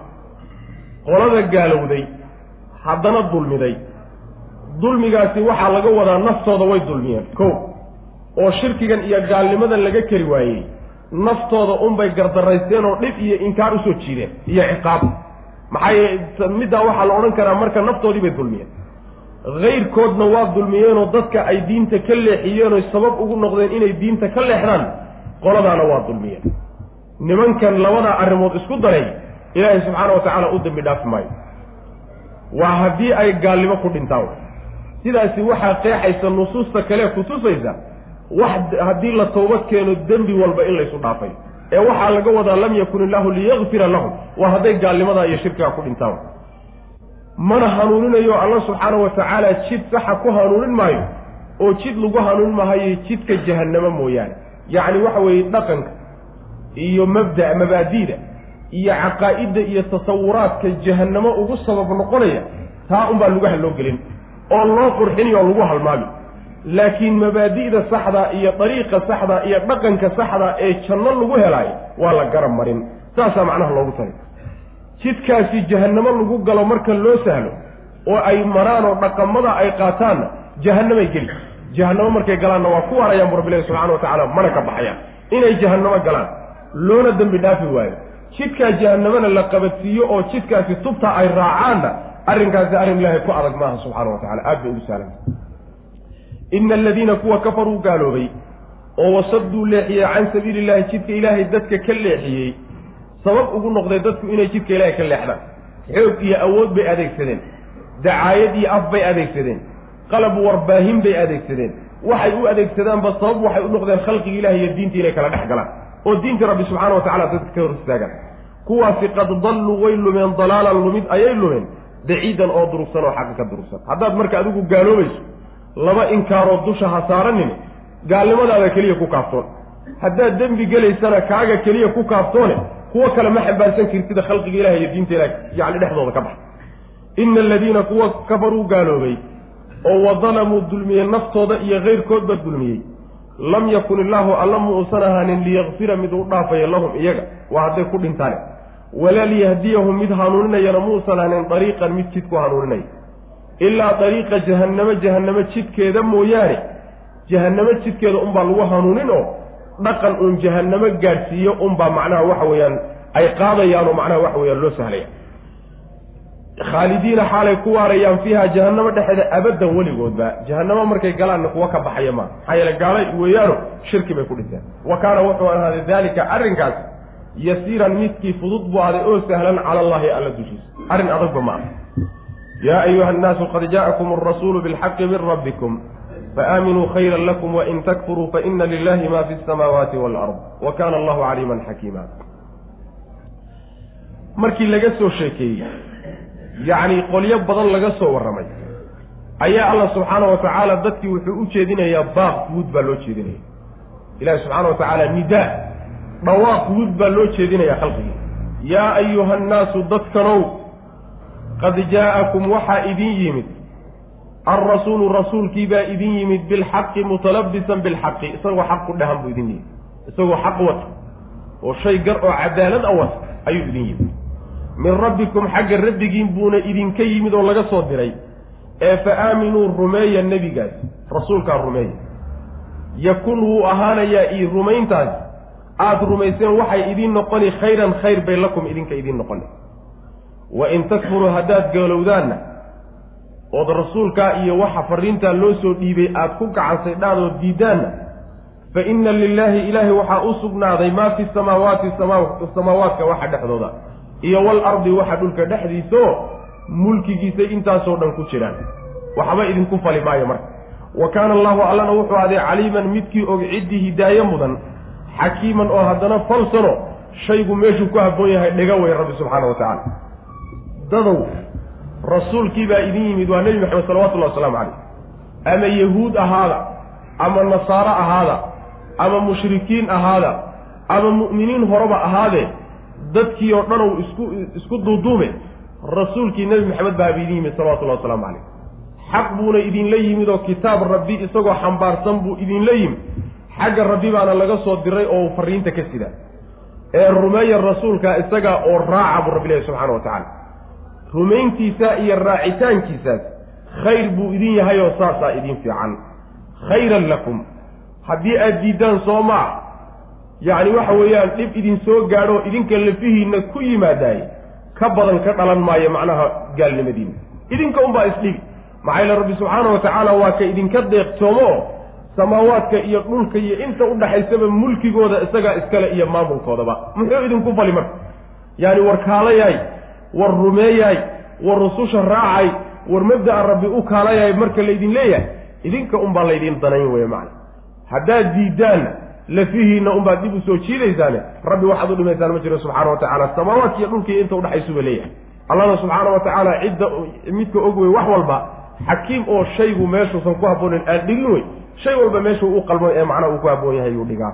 [SPEAKER 1] Qolada gaalowday haddana dulmiday dulmigaasi waxaa laga wadaa naftooda way dulmiyeen. Ko oo shirkigan iyo gaalnimadan laga keri waayey naftooda unbay gardaraysteen oo dhib iyo inkaar u soo jiideen iyo ciqaab. Maxaa yeele middaa waxaa la odhan karaa marka naftoodii bay dulmiyeen. Hayrkoodna waa dulmiyeenoo dadka ay diinta ka leexiyeenoo sabab ugu noqdeen inay diinta ka leexdaan qoladaana waa dulmiyeen. Nimankan labadaa arrimood isku daray ilaahay subxaana wa tacaala u dambi dhaafi maayo. Waa haddii ay gaalnimo ku dhintaan sidaasi waxaa qeexaysa nusuusta kale kutusaysa wax haddii la toobad keeno dembi walba in laysu dhaafay. Ee waxaa laga wadaa lam yakun illaahu liyakfira lahum waa hadday gaalnimadaa iyo shirkigaa ku dhintaan. Mana hanuuninayo alla subxaana wa tacaala jid saxa ku hanuunin maayo oo jid lagu hanuunin mahayo jidka jahannamo mooyaane. Yacni waxa weeye dhaqanka iyo mabda mabaadi'da iyo caqaa'idda iyo tasawuraadka jahannamo ugu sabab noqonaya taa unbaa lugaha loo gelin oo loo qurxinayo oo lagu halmaami. Laakiin mabaadi'da saxda iyo dariiqa saxda iyo dhaqanka saxda ee janno lagu helaayo waa la garab marin. Saasaa macnaha loogu tali jidkaasi jahannamo lagu galo marka loo sahlo oo ay maraan oo dhaqamada ay qaataanna jahannamay geli. Jahannamo markay galaanna waa ku waarayaan bu rabbilahi subxana wa tacala mana ka baxayaan. Inay jahannamo galaan loona dembi dhaafi waayo. Jidkaa jahannamana la qabadsiiyo oo jidkaasi tubta ay raacaanna arrinkaasi arrin ilaahay ku adag maaha subxaana wa tacala aad bay ugu sahlan ina aladiina kuwa kafaruu gaaloobay oo wasaduu leexiyey can sabiili illahi jidka ilaahay dadka ka leexiyey sabab ugu noqday dadku inay jidka ilaahay ka leexdaan. Xoog iyo awood bay adeegsadeen. Dacaayad iyo af bay adeegsadeen. Qalab warbaahin bay adeegsadeen. Waxay u adeegsadaanba sabab waxay u noqdeen khalqiga ilahi iyo diinta inay kala dhex galaan. Oo diinta rabbi subxaana wa tacala dadka ka hor istaagaan. Kuwaasi qad dalluu way lumeen dalaalan lumid ayay lumeen baciidan oo durugsan oo xaqa ka durugsan. Haddaad marka adigu gaaloobayso laba inkaaroo dusha ha saaranin gaalnimadaada keliya ku kaaftoon. Haddaad dembi gelaysana kaaga keliya ku kaaftoone kuwo kale ma xambaarsan kartida khalqiga ilahi iyo diinta ilahi yacni dhexdooda ka bax ina aladiina kuwa kafaruu gaaloobay oo wadalamuu dulmiyey naftooda iyo keyrkoodba dulmiyey lam yakun illaahu alla mu uusan ahaanin liyakfira mid u dhaafaya lahum iyaga. Waa hadday ku dhintaane walaa liyahdiyahum mid hanuuninayana muusan ahaanin dariiqan mid jid ku hanuuninaya ilaa dariiqa jahannamo jahannamo jidkeeda mooyaane. Jahannamo jidkeeda unbaa lagu hanuunin oo dhaqan uun jahannamo gaadhsiiyo unbaa macnaha waxa weeyaan ay qaadayaan oo macnaha waxa weeyaan loo sahlaya. Khaalidiina xaalay ku waarayaan fiiha jahannamo dhexeeda abaddan weligoodba. Jahannamo markay galaanna kuwa ka baxaya maa maxaa yeele gaalay weeyaano shirki bay ku dhinteen wa kaana wuxuu ahaaday daalika arrinkaas yasiiran midkii fudud buu ahday oo sahlan cala allahi alla dushiisa. Arrin adagba ma aha. Yaa ayuha annaasu qad jaa'akum alrasuulu bilxaqi min rabbikum faaaminuu khayran lakum wain takfuruu faina lilahi ma fi samaawaati waalard wa kaana allahu caliiman xakiima markii laga soo sheekeeyey yacni qolyo badan laga soo warramay ayaa allah subxaana wa tacaala dadkii wuxuu u jeedinayaa baaq guud baa loo jeedinaya. Ilahi subxaana wa tacaala nidaa dhawaaq guud baa loo jeedinayaa khalqigii. Yaa ayuha annaasu dadkanow qad jaa'akum waxaa idin yimid. Alrasuulu rasuulkii baa idin yimid bilxaqi mutalabisan bilxaqi. Isagoo xaq ku dhahan buu idin yimid. Isagoo xaq wata oo shay gar oo cadaalad a wata ayuu idin yimid. Min rabbikum xagga rabbigiin buuna idinka yimid oo laga soo diray. Ee fa aaminuu rumeeya nebigaas rasuulkaa rumeeya. Yakun wuu ahaanayaa ii rumayntaas aada rumayseen waxay idiin noqoni khayran khayr bay lakum idinka idiin noqoni. Wa in takfuruu haddaad gaalowdaanna ood rasuulkaa iyo waxa fariintaa loo soo dhiibay aada ku gacansaydhaan oo diidaanna fa inna lilaahi ilaahay waxaa u sugnaaday maa fi samaawaati samaawaadka waxa dhexdooda iyo wal ardi waxa dhulka dhexdiisaoo mulkigiisay intaasoo dhan ku jiraan. Waxba idinku fali maayo marka. Wa kaana allahu allana wuxuu aday caliiman midkii og ciddii hidaaye mudan xakiiman oo haddana falsano shaygu meeshuu ku habboon yahay dhiga wey rabbi subxaana wa tacaala. Dadow rasuulkii baa idin yimid waa nebi maxamed salawatullahi wasalaamu calayh. Ama yahuud ahaada ama nasaaro ahaada ama mushrikiin ahaada ama mu'miniin horeba ahaadee dadkii oo dhan uu isku isku duuduube rasuulkii nebi maxamed baa idin yimid salawatullahi wasalaamu calayh. Xaq buuna idinla yimid oo kitaab rabbi isagoo xambaarsan buu idinla yimid xagga rabbi baana laga soo diray oo fariinta ka sida. Ee rumeeya rasuulka isagaa oo raaca buu rabbi ilahi subxana wa tacala rumayntiisa iyo raacitaankiisaas khayr buu idin yahay oo saasaa idin fiican. Khayran lakum. Haddii aada diiddaan soo maa yacni waxa weeyaan dhib idin soo gaadho idinka lafihiinna ku yimaadaay ka badan ka dhalan maayo macnaha gaalnimadiina idinka unbaa isdhibi maxaa yeele rabbi subxaana wa tacaala waa ka idinka deeqtoomo. oo samaawaadka iyo dhulka iyo inta u dhaxaysaba mulkigooda isagaa iskale iyo maamulkoodaba muxuu idinku fali marka? Yaani war kaalayaay war rumeeyaay war rususha raacay war mabda'a rabbi u kaalayaay marka laydin leeyahay? Idinka unbaa laydin danayn weye macna. Haddaad diiddaanna lafihiinna unbaad dib u soo jiidaysaane rabbi waxaad u dhimaysaan ma jiro subxaana wa tacaala. Samaawaadka iyo dhulkaiyo inta udhaxaysuba leeyahay. Allahna subxaana wa tacaala cidda midka og wey wax walba xakiim oo shaygu meeshuusan ku habboonin aan dhigin wey shay walba meeshuu u qalmo ee macnaha uu ku habboon yahay yuu dhigaa.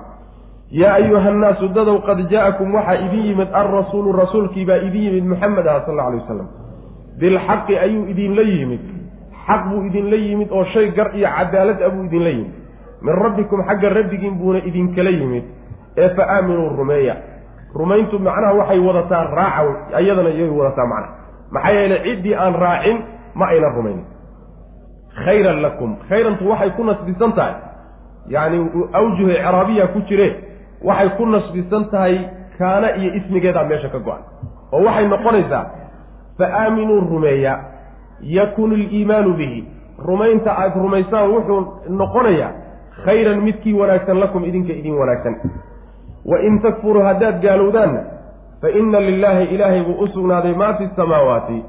[SPEAKER 1] Yaa ayuha nnaasu dadow qad jaa-akum waxaa idin yimid alrasuulu rasuulkii baa idin yimid muxamed ah sal alay wasalam. Bilxaqi ayuu idinla yimid. Xaq buu idinla yimid oo shay gar iyo cadaalad ah buu idinla yimid. Min rabbikum xagga rabbigiin buuna idinkala yimid. Ee fa aaminuu rumeeya. Rumayntu macnaha waxay wadataa raaca iyadana iyay wadataa macnaha maxaa yeelay ciddii aan raacin ma ayna rumaynin khayran lakum. Khayrantu waxay ku nasbisan tahay. Yacni awjuh icraabiya ku jire waxay ku nasbisan tahay kaana iyo ismigeedaa meesha ka go-an. Oo waxay noqonaysaa fa aaminuu rumeeya yakun iliimaanu bihi. Rumaynta aada rumaysaan wuxuu noqonayaa khayran midkii wanaagsan lakum idinka idin wanaagsan. Wa in takfuruu haddaad gaalowdaanna fa inna lilaahi ilaahay buu u sugnaaday maa fi samaawaati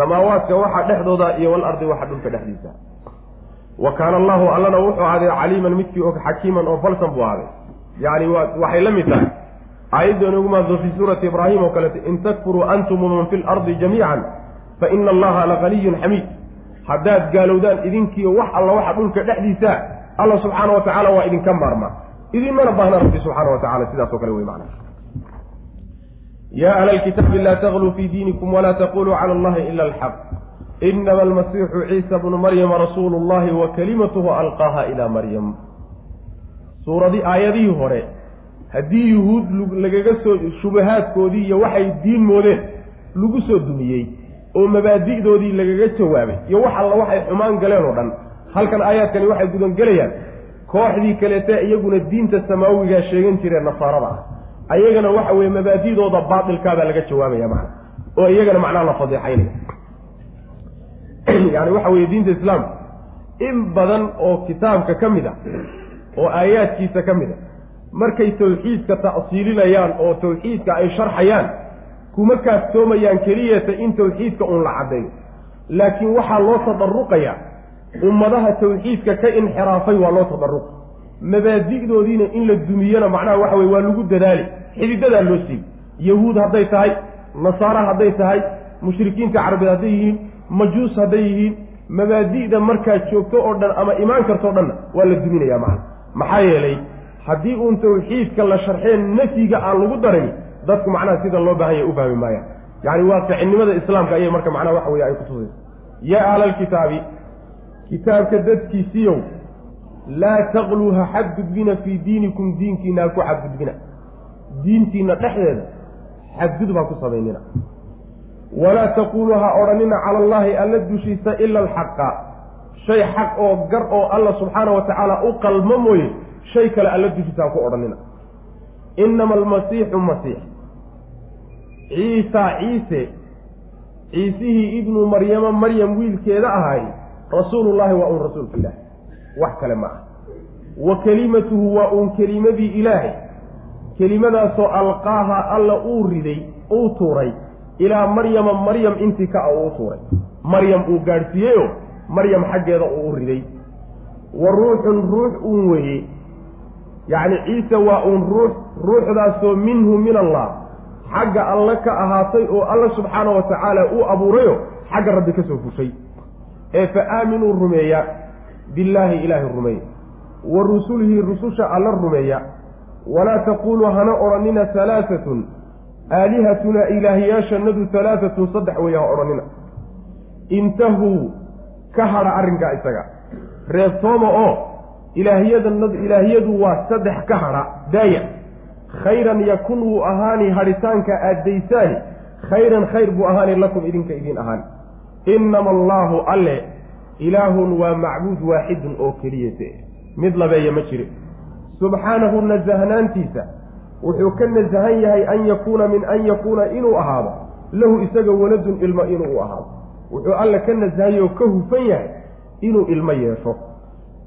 [SPEAKER 1] samaawaadka waxa dhexdooda iyo walardi waxa dhulka dhexdiisa. Wa kaana allahu allana wuxuu ahaaday caliiman midkii og xakiiman oo falsan buu ahaaday. Yacni waxay la mid tahay. Aayadda inugu maaddo fii suurati ibraahim oo kaleeto in takfuruu antum waman fi lardi jamiican fa ina allaha laganiyun xamiid haddaad gaalowdaan idinkiiyo wax alla waxa dhulka dhexdiisa alla subxaana wa tacaala waa idinka maarmaa. Idinmana baahna rabbi subxaana wa tacala sidaas oo kale wey macna ya ahla alkitaabi laa tagluu fii diinikum walaa taquluu cala allahi ila alxaq inama almasiixu ciisa bnu maryama rasuulu llahi wa kalimatuhu alqaaha ilaa maryam suuradii aayadihii hore haddii yuhuud lagaga soo shubahaadkoodii iyo waxay diin moodeen lagu soo dumiyey oo mabaadi'doodii lagaga jawaabay iyo wax alla waxay xumaan galeen oo dhan halkan aayaadkani waxay gudangelayaan kooxdii kaleete iyaguna diinta samaawigaa sheegan jireen nasaarada ah ayagana waxa weeye mabaadidooda baatilkaabaa laga jawaabaya macna oo iyagana macnaha la fadeexaynaya *clears throat* yani waxa weeye diinta islaamka in badan oo kitaabka ka mid a oo aayaadkiisa ka mid a markay tawxiidka ta'siilinayaan oo tawxiidka ay sharxayaan kuma kaaftoomayaan keliyata in tawxiidka uun la caddeeyo laakiin waxaa loo tadaruqayaa ummadaha tawxiidka ka inxiraafay waa loo tadaruqa mabaadi'doodiina in la dumiyana macnaha waxa weye waa lagu dadaali. Xididadaa loo siiy yahuud hadday tahay nasaara hadday tahay mushrikiinta carabeed hadday yihiin majuus hadday yihiin mabaadi'da markaa joogto oo dhan ama imaan kartoo dhanna waa la duminaya macna maxaa yeelay haddii uun tawxiidka la sharxeen nafyiga aan lagu daray dadku macnaha sida loo baahan yahy u fahmi maayaan. Yacni waaqicinimada islaamka ayay marka macnaha waxa weye ay ku tusaysa yaa ahlalkitaabi kitaabka dadkiisiiyow laa taqluu ha xadgudbina fii diinikum diinkiina ha ku xadgudbina diintiina dhexdeeda xadgudub ha ku samaynina walaa taquuluu ha odhanina cala allaahi alla dushiisa ila alxaqa shay xaq oo gar oo alla subxaana wa tacaala u qalmo mooye shay kale alla dushiisa ha ku odhanina inama almasiixu masiix ciisa ciise ciisihii ibnu maryama maryam wiilkeeda ahay rasuulullaahi waa uun rasuulka ilaahay wax kale ma ah wa kelimatuhu waa uun kelimadii ilaahay. Kelimadaasoo alqaaha alla uu riday uu tuuray. Ilaa maryama maryam intii ka a uu tuuray. Maryam uu gaadhsiiyeyoo maryam xaggeeda uu u riday. Wa ruuxun ruux uun weeye. Yacni ciise waa uun ruux ruuxdaasoo minhu min allah. Xagga alle ka ahaatay oo alla subxaana wa tacaala uu abuurayo xagga rabbi ka soo fushay. Ee fa aaminuu rumeeya billaahi ilaahi rumeeya wa rusulihi rususha alla rumeeya. Walaa taquuluu hana odhanina halaatatun aalihatuna ilaahyaashanadu halaatatun saddex weeye ha odhanina intahuu ka hadha arrinkaa isaga. Reebtooma oo ilaahyadanad ilaahyadu waa saddex ka hadha daaya. Khayran yakun wuu ahaani hadhitaanka aadaysaani. Khayran khayr buu ahaani lakum idinka idiin ahaani. Inama allaahu alle ilaahun waa macbuud waaxidun oo keliyate mid labeeya ma jire subxaanahu nasahnaantiisa wuxuu ka nasahan yahay an yakuuna min an yakuuna inuu ahaado. Lahu isaga waladun ilmo inuu u ahaado. Wuxuu alle ka nasahanyay oo ka hufan yahay inuu ilmo yeesho.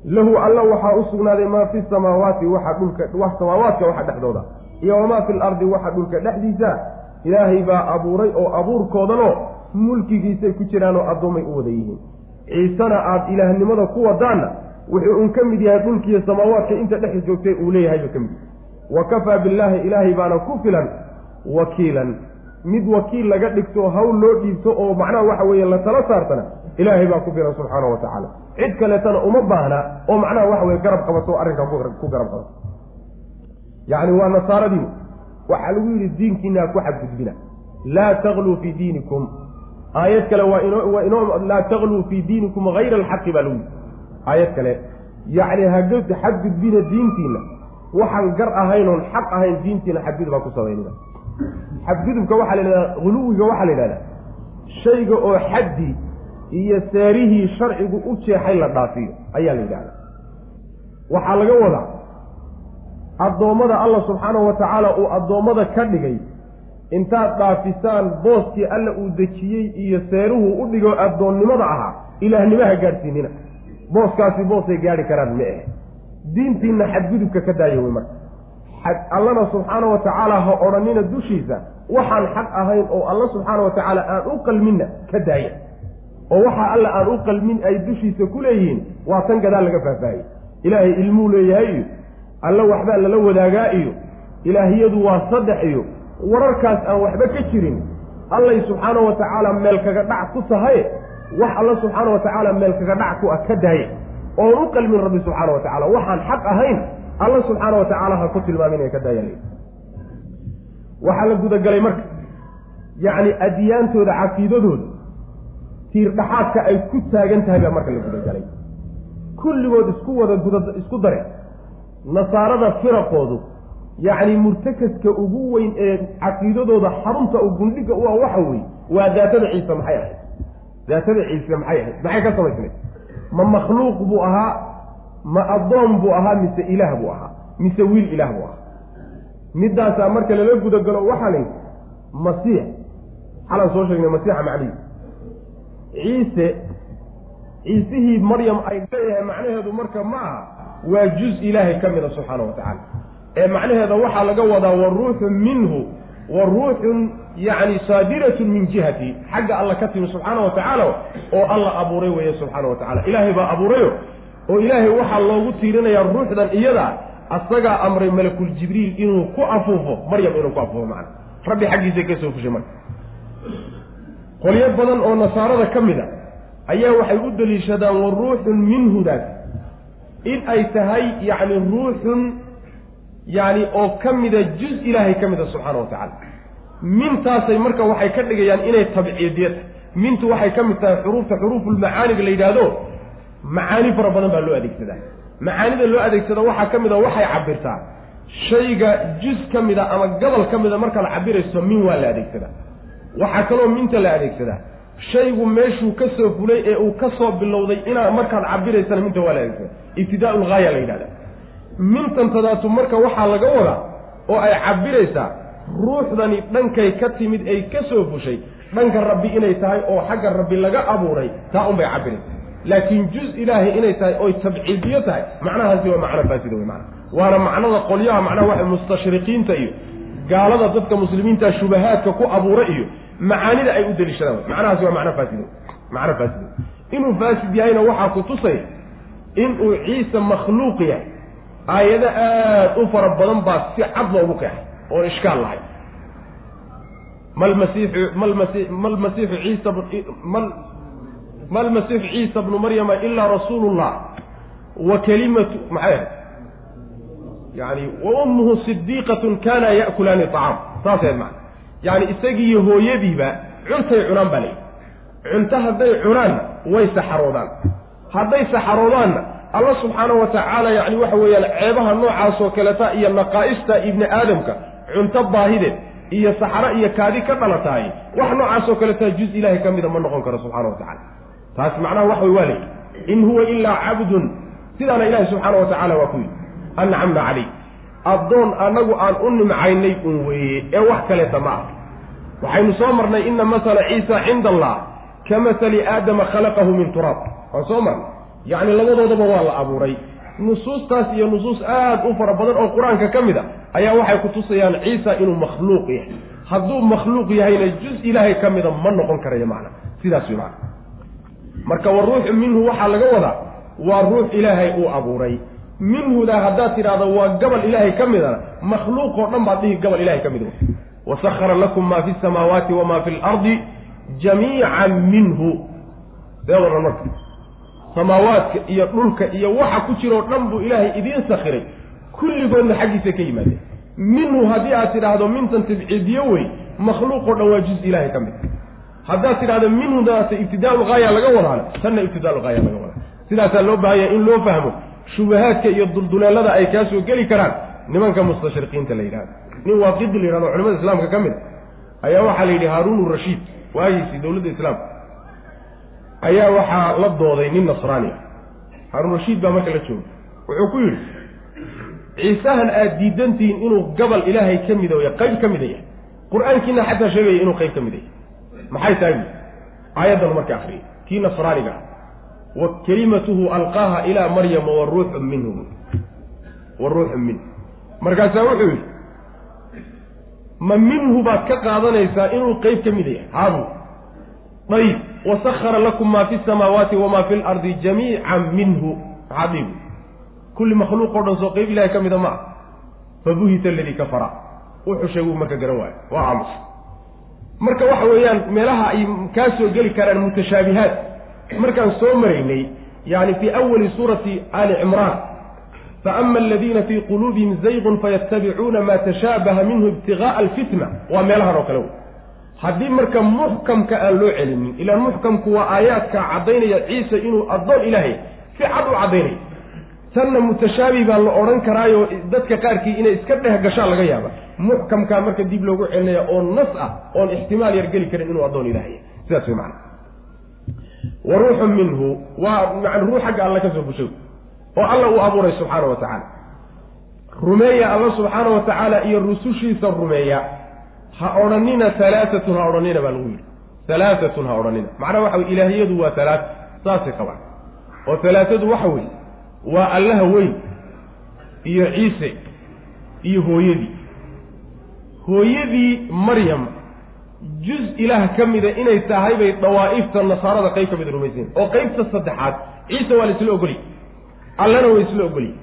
[SPEAKER 1] Lahu alla waxaa u sugnaaday maa fi samaawaati waxa dhulka wax samaawaadka waxa dhexdooda iyo wamaa fi lardi waxa dhulka dhexdiisa. Ilaahay baa abuuray oo abuurkoodanoo mulkigiisay ku jiraanoo addoommay u wada yihiin ciisena aada ilaahnimada ku wadaanna wuxuu un ka mid yahay dhulkiiyo samaawaadka inta dhex joogtay uu leeyahay buu ka mid yahay. Wa kafaa billaahi ilaahay baana ku filan wakiilan.
[SPEAKER 2] Mid wakiil laga dhigto hawl loo dhiibto oo macnaha waxa weeye la tala saartana ilaahay baa ku filan subxaana wa tacaala. Cid kaleetana uma baahna oo macnaha waxa weye garab qabato o arrinkaa ku garab qabato. Yacni waa nasaaradii waxaa lagu yidhi diinkiina ku xadgudbina. Laa tagluu fii diinikum aayad kale waa ino waa inoo laa tagluu fii diinikum hayra alxaqi baa lagu yidhi. Aayad kale yacni haga xadgudbina diintiina waxaan gar ahayn oon xaq ahayn diintiina xadgudub ha ku samaynina xadgudubka waxaa la yidhahdaa huluwiga waxaa la yidhahdaa shayga oo xaddi iyo seerihii sharcigu u jeexay la dhaafiyo ayaa la yidhahdaa. Waxaa laga wadaa addoommada allah subxaanahu wa tacaala uu addoommada ka dhigay intaad dhaafisaan booskii alla uu dejiyey iyo seeruhu u dhigo addoonnimada ahaa ilaahnimaha gaadhsiinina. Booskaasi boosay gaadhi karaan ma ahe diintiinna xadgudubka ka daaya wey marka. Allana subxaana wa tacaala ha odhanina dushiisa waxaan xaq ahayn oo alla subxaana wa tacaala aan u qalminna ka daaya oo waxa alla aan u qalmin ay dushiisa ku leeyihiin waa tan gadaal laga faahfaahiyey ilaahay ilmuu leeyahay iyo alla waxbaa lala wadaagaa iyo ilaahiyadu waa saddex iyo wararkaas aan waxba ka jirin allay subxaana wa tacaala meel kaga dhac ku tahaye wax alla subxaana wa tacaala meel kaga dhac ku ah ka daaye oon u qalmin rabbi subxaana wa tacaala. Waxaan xaq ahayn alla subxaana wa tacaala ha ku tilmaamin ka daaya waxaa la gudagalay marka yacni adiyaantooda caqiidadooda tiirdhaxaadka ay ku taagan tahay baa marka la gudagalay. Kulligood isku wada guda isku dare nasaarada firaqoodu yacni murtakaska ugu weyn ee caqiidadooda xarunta u gundhiga u ah waxa weeye waa daatada ciise maxay ahayd? Daatada ciise maxay ahayd? Maxay ka samaysnay ma makhluuq buu ahaa ma addoon buu ahaa mise ilaah buu ahaa mise wiil ilaah buu ahaa? Middaasaa marka lala gudagalo waxaa la yidhi masiix. Xalaan soo sheegnay masiixa macnihiis ciise ciisihii maryam ay leeyahay macnaheedu marka ma aha waa juz ilaahay ka mida subxaana wa tacaala ee macnaheeda waxaa laga wadaa wa ruuxun minhu wa ruuxun yacni saadiratun min jihati xagga alla ka timi subxaana wa tacaala oo alla abuuray weeye subxaana wa tacala ilaahay baa abuurayo oo ilaahay waxaa loogu tiirinayaa ruuxdan iyada asagaa amray malakul jibriil inuu ku afuufo maryam inuu ku afuufo macana rabbi xaggiisay ka soo fushay marka. Qolyo badan oo nasaarada ka mid a ayaa waxay u daliishadaan wa ruuxun minhudaas in ay tahay yacni ruuxun yacni oo ka mida juz ilaahay ka mida subxaana wa tacaala. Mintaasay marka waxay ka dhigayaan inay tabciidiya mintu waxay ka mid tahay xuruufta xuruufulmacaaniga la yidhaahdo macaani fara badan baa loo adeegsadaa. Macaanida loo adeegsada waxaa ka mid a waxay cabirtaa shayga juz ka mida ama gobol ka mida markaad cabirayso min waa la adeegsadaa. Waxaa kaloo minta la adeegsadaa. Shaygu meeshuu ka soo fulay ee uu ka soo bilowday inaad markaad cabiraysana minta waa la adeegsada ibtidaa lgaaya la yidhahda mintantadaatu marka waxaa laga wadaa oo ay cabiraysaa ruuxdani dhankay ka timid ay ka soo fushay dhanka rabbi inay tahay oo xagga rabbi laga abuuray taa unbay cabiraysa laakiin juz ilaahay inay tahay oy tabciidiyo tahay macnahaasi waa macno faasida wey mana waana macnada qolyaha macnaha waxa mustashriqiinta iyo gaalada dadka muslimiinta shubahaadka ku abuura iyo macaanida ay u deliishadaan macnahaasi waa macno faasid macno faasid inuu faasid yahayna waxaa ku tusay inuu ciise makhluuq yahay aayado aada u fara badan baa si cad loogu qeexay oon ishkaal lahay. Malmasiixu malmasi malmasiixu ciisa mal ma lmasiixu ciisa bnu maryama ilaa rasuulu llah wa kalimatu maxay ahayd yani wa ummuhu sidiiqatun kana ya'kulaani acaam saasay ahayd macana yani isagiiyo hooyadiiba cuntay cunaan baa layihi cunto hadday cunaanna way saxaroodaan. Hadday saxaroodaanna alla subxaana wa tacaala yani waxa weeyaan ceebaha noocaasoo kaleta iyo naqaa'ista ibni aadamka cunto baahideed iyo saxaro iyo kaadi ka dhalataay wax noocaasoo kaletaa juz ilaahay ka mida ma noqon karo subxana wa tacala taas macnaha wax way waa leeyi in huwa ilaa cabdun. Sidaana ilaahi subxaana wa tacaala waa ku yidhi ancamna calayh addoon annagu aan u nimcaynay un weeye ee wax kaleeta ma ah waxaynu soo marnay ina masala ciisa cinda allah ka masali aadama khalaqahu min turaab waan soo marnay yacni labadoodaba waa la abuuray. Nusuustaas iyo nusuus aad u fara badan oo qur'aanka ka mid a ayaa waxay ku tusayaan ciisa inuu makhluuq yahay. Hadduu makhluuq yahayna juz ilaahay ka mida ma noqon karayo macna. Sidaas wey macna. Marka wa ruuxu minhu waxaa laga wadaa waa ruux ilaahay uu abuuray. Minhuda haddaad tidhahdo waa gobol ilaahay ka midana makhluuq oo dhan baad dhihi gobol ilahay ka mid
[SPEAKER 1] wasahara lakum maa fi samaawaati wamaa fi lardi jamiican minhu. Waran marka samaawaadka iyo dhulka iyo waxa ku jiroo dhan buu ilaahay idiin sakhiray. Kulligoodna xaggiisa ka yimaadeen. Minhu haddii aad tidhaahdo mintan tabciidiyo wey makhluuqoo dhan waa juz ilaahay ka mid haddaad tidhahdo minhudaasa ibtidaau lgaaya laga wadaana tanna ibtidaau lgaaya laga wadaa sidaasaa loo baahanya in loo fahmo shubahaadka iyo dulduleelada ay kaa soo geli karaan nimanka mustashriqiinta la yidhahdo nin waaqidi la yidhahdo culimada islaamka ka mid ayaa waxaa la yidhi haaruun rashiid waagiisii dowladda islaamka ayaa waxaa la dooday nin nasraani. Ah haaruun rashiid baa marka la jooga wuxuu ku yidhi ciisahan aad diidantihiin inuu gabal ilaahay ka mida ya qayb ka mida yahay. Qur'aankiina xataa sheegaya inuu qayb ka mida yahay. Maxay tahay? Aayaddan marka akriyay kii nasraaniga ah. Wa kelimatuhu alqaaha ilaa maryama wa ruuxun minhu. Wa ruuxun minhu markaasaa wuxuu yidhi ma minhu baad ka qaadanaysaa inuu qayb ka mida yahay. Haabu ayib wasahara lakum maa fi samaawaati wamaa fi lardi jamiican minhu. Maxaa dhiibu kulli makhluuq o dhan soo qayb ilahay ka mida ma ah fabuhita aladii kafara. Wuxuu sheeguu marka garan waayo. Waa aamus marka waxa weeyaan meelaha ay kaa soo geli karaan mutashaabihaat markaan soo maraynay yani fii awali suurati ali cimraan faama aladiina fii quluubihim zaygun fayattabicuuna maa tashaabaha minhu ibtigaaa alfitna. Waa meelahan oo kale wey haddii marka muxkamka aan loo celinin ilaan muxkamku waa aayaadka caddaynaya ciise inuu addoon ilaahay si cad u caddaynaya tanna mutashaabih baa la odhan karaayo dadka qaarkii inay iska dheh gashaan laga yaaba. Muxkamkaa marka dib loogu celinaya oo nas ah oon ixtimaal yar geli karin inuu addoon ilaahay. Sidaas way macana wa ruuxun minhu waa man ruux xagga alla ka soo bushay oo alla uu abuuray subxaana wa tacaala rumeeya alla subxaana wa tacaala iyo rusushiisa rumeeya ha odhanina halaatatun ha odhanina baa lagu yidhi. Halaatatun ha odhanina. Macnaha waxa wey ilaahiyadu waa halaat saasay qabaan oo halaatadu waxa weeye waa allaha weyn iyo ciise iyo hooyadii. Hooyadii maryam juz ilaah ka mida inay tahay bay dawaa'ifta nasaarada qayb ka mida rumaysayen oo qaybta saddexaad ciise waa la isla ogoliy allana waa isla ogoliy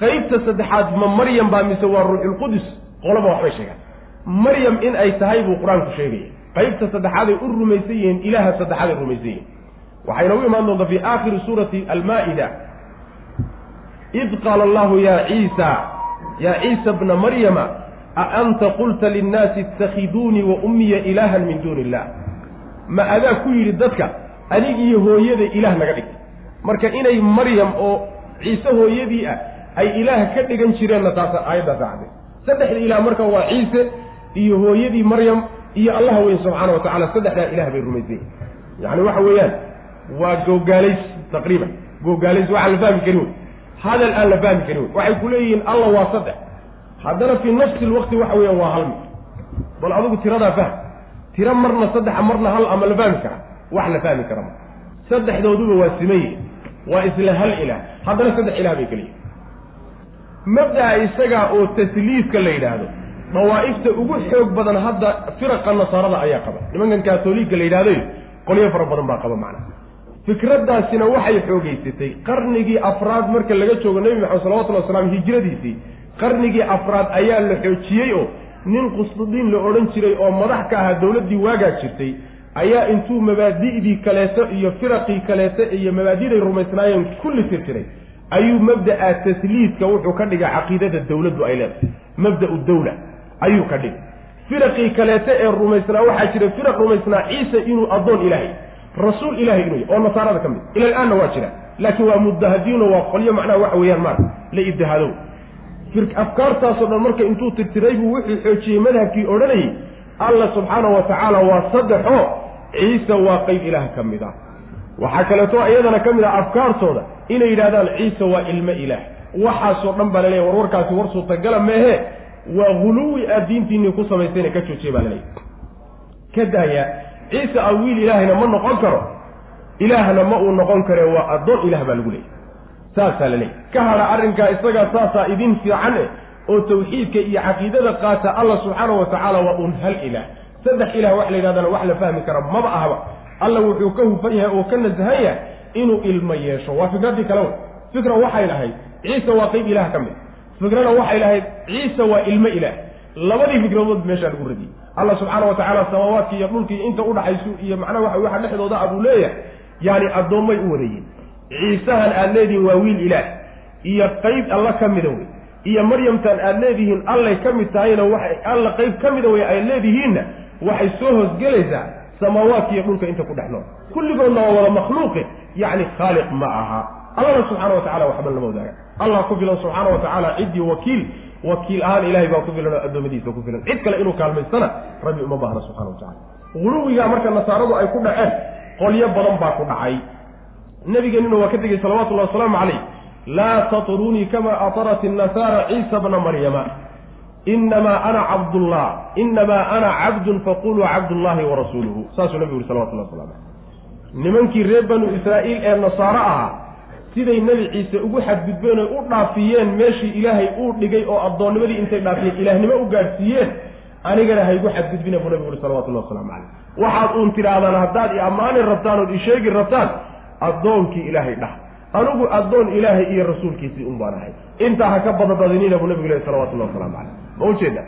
[SPEAKER 1] qaybta saddexaad ma maryam baa mise waa ruuxulqudus qolaba waxbay sheegaan maryam in ay tahay buu qur'aanku sheegaya qaybta saddexaaday u rumaysan yihiin ilaaha saddexaaday rumaysan yihiin. Waxayna u imaan doontaa fi aakhiri suurati almaa-ida. Id qaala allahu ya ciisa ya ciisa bna maryama a anta qulta linnaasi itakhiduunii wa ummiya ilaahan min duuni illah ma adaa ku yidhi dadka anig iyo hooyada ilaah naga dhig marka inay maryam oo ciise hooyadii ah ay ilaah ka dhigan jireenna taasa aayaddaasa cadday saddexda ilaah marka waa ciise iyo hooyadii maryam iyo allaha weyn subxaana wa tacala saddexdaa ilaah bay rumaysay. Yacni waxa weeyaan waa googaalays taqriiban. Googaalays waxaan la fahmi karin wey hadal aan la fahmi karin wey waxay ku leeyihiin alla waa saddex. Haddana fii nafsi lwaqti waxa weeyaan waa hal mid. Bal adigu tiradaa fahm tiro marna saddexa marna hal ama la fahmi kara. Wax la fahmi kara ma. Saddexdooduba waa simaye waa isla hal ilaah. Haddana saddex ilaah bay keliyihin mabda'a isagaa oo tasliifka la yidhaahdo dawaa'ifta ugu xoog badan hadda firaqa nasaarada ayaa qaba. Nimankan kaatoliigka la yidhahdoy qolyo fara badan baa qaba macnaha. Fikraddaasina waxay xoogeysatay qarnigii afraad marka laga joogo nebi maxamed salawatullhi wasalaam hijradiisii qarnigii afraad ayaa la xoojiyey oo nin qusdudiin la odhan jiray oo madax ka ahaa dowladdii waagaa jirtay ayaa intuu mabaadi'dii kaleeto iyo firaqii kaleeto iyo mabaadiday rumaysnaayeen kulli tirtiray. Ayuu mabda'a tasliidka wuxuu ka dhigay caqiidada dowladdu ay leedahay. Mabda'u dawla ayuu ka dhigay. Firaqii kaleeto ee rumaysnaa waxaa jira firaq rumaysnaa ciise inuu addoon ilaahay rasuul ilahay inuu yahy oo nasaarada ka mid ila al-aanna waa jira laakiin waa mudahadiino waa qolyo macnaha waxa weeyaan maarka la ibdahaadow afkaartaasoo dhan marka intuu tirtiray buu wuxuu xoojiyey madhabkii odhanayay alla subxaana wa tacaala waa saddexo ciise waa qeyb ilaah ka mid ah. Waxaa kaleeto iyadana ka mid ah afkaartooda inay yidhahdaan ciise waa ilmo ilaah. Waxaasoo dhan baa laleeyahy warwarkaasi war suurtagala meehe waa huluwi aad diintiinii ku samaysayna ka joojiye baa laleeyahy ka daaya ciise a wiil ilaahayna ma noqon karo. Ilaahna ma uu noqon kare waa addoon ilaah baa lagu leeyay saasaa la ka hadha arrinkaa isagaa saasaa idin fiican eh oo tawxiidka iyo caqiidada qaata alla subxaana wa tacaala waa un hal ilaah. Saddex ilaah wax la yidhahdana wax la fahmi kara maba ahba. Alla wuxuu ka hufan yahay oo ka nasahan yahay inuu ilmo yeesho. Waa fikraddii kale wey. Fikra waxay lahayd. Ciise waa qeyb ilaah ka mid fikrana waxay lahayd ciise waa ilmo ilaah. Labadii fikradood meeshaa lagu radiyey. Allah subxaana wa tacaala samaawaadki iyo dhulkii inta udhaxaysu iyo macnaha waxa waxa dhexdooda a buu leeyahay. Yaani addoommay u wadayiin ciisahan aada leedihiin waa wiil ilaah. Iyo qeyb alla ka mida wey. Iyo maryamtan aada leedihiin allay ka mid tahayna waxay alla qeyb ka mida wey ay leedihiinna waxay soo hoosgelaysaa samaawaadki iyo dhulka inta ku dhex nool. Kulligoodna waa wada makhluuqe. Yacni khaaliq ma aha allahna subxaana wa tacala waxba lama wadaaga. Allah ku filan subxaana wa tacaala ciddii wakiil wakiil ahaan ilahay baa ku filan oo addoommadiisa ku filan. Cid kale inuu kaalmaystana rabbi uma baahna subxana wa tacala guluwigaa marka nasaaradu ay ku dhaceen qolyo badan baa ku dhacay. Nabigeenuna waa ka tegey salawatullahi wasalaamu calayh laa tatrunii kama atarat innasaara ciisa bna maryama. Inamaa ana cabdullah inamaa ana cabdun faquluu cabdullahi warasuuluhu saasuu nabigu yuri salawatullah waslamu caleyh nimankii reer banu israa'iil ee nasaaro ahaa siday nebi ciise ugu xadgudbeen oy u dhaafiyeen meeshii ilaahay uu dhigay oo addoonnimadii intay dhaafiyeen ilaahnimo u gaadhsiiyeen anigana haygu xadgudbina buu nabigu uri salawatullahi waslamu caleyh waxaad uun tidhaahdaan haddaad i ammaani rabtaan ood i sheegi rabtaan addoonkii ilaahay dhah. Anigu addoon ilaahay iyo rasuulkiisii un baan ahay. Intaa ha ka badabadinina buu nabigu lehy salawatullahi waslamu caleyh ma ujeeda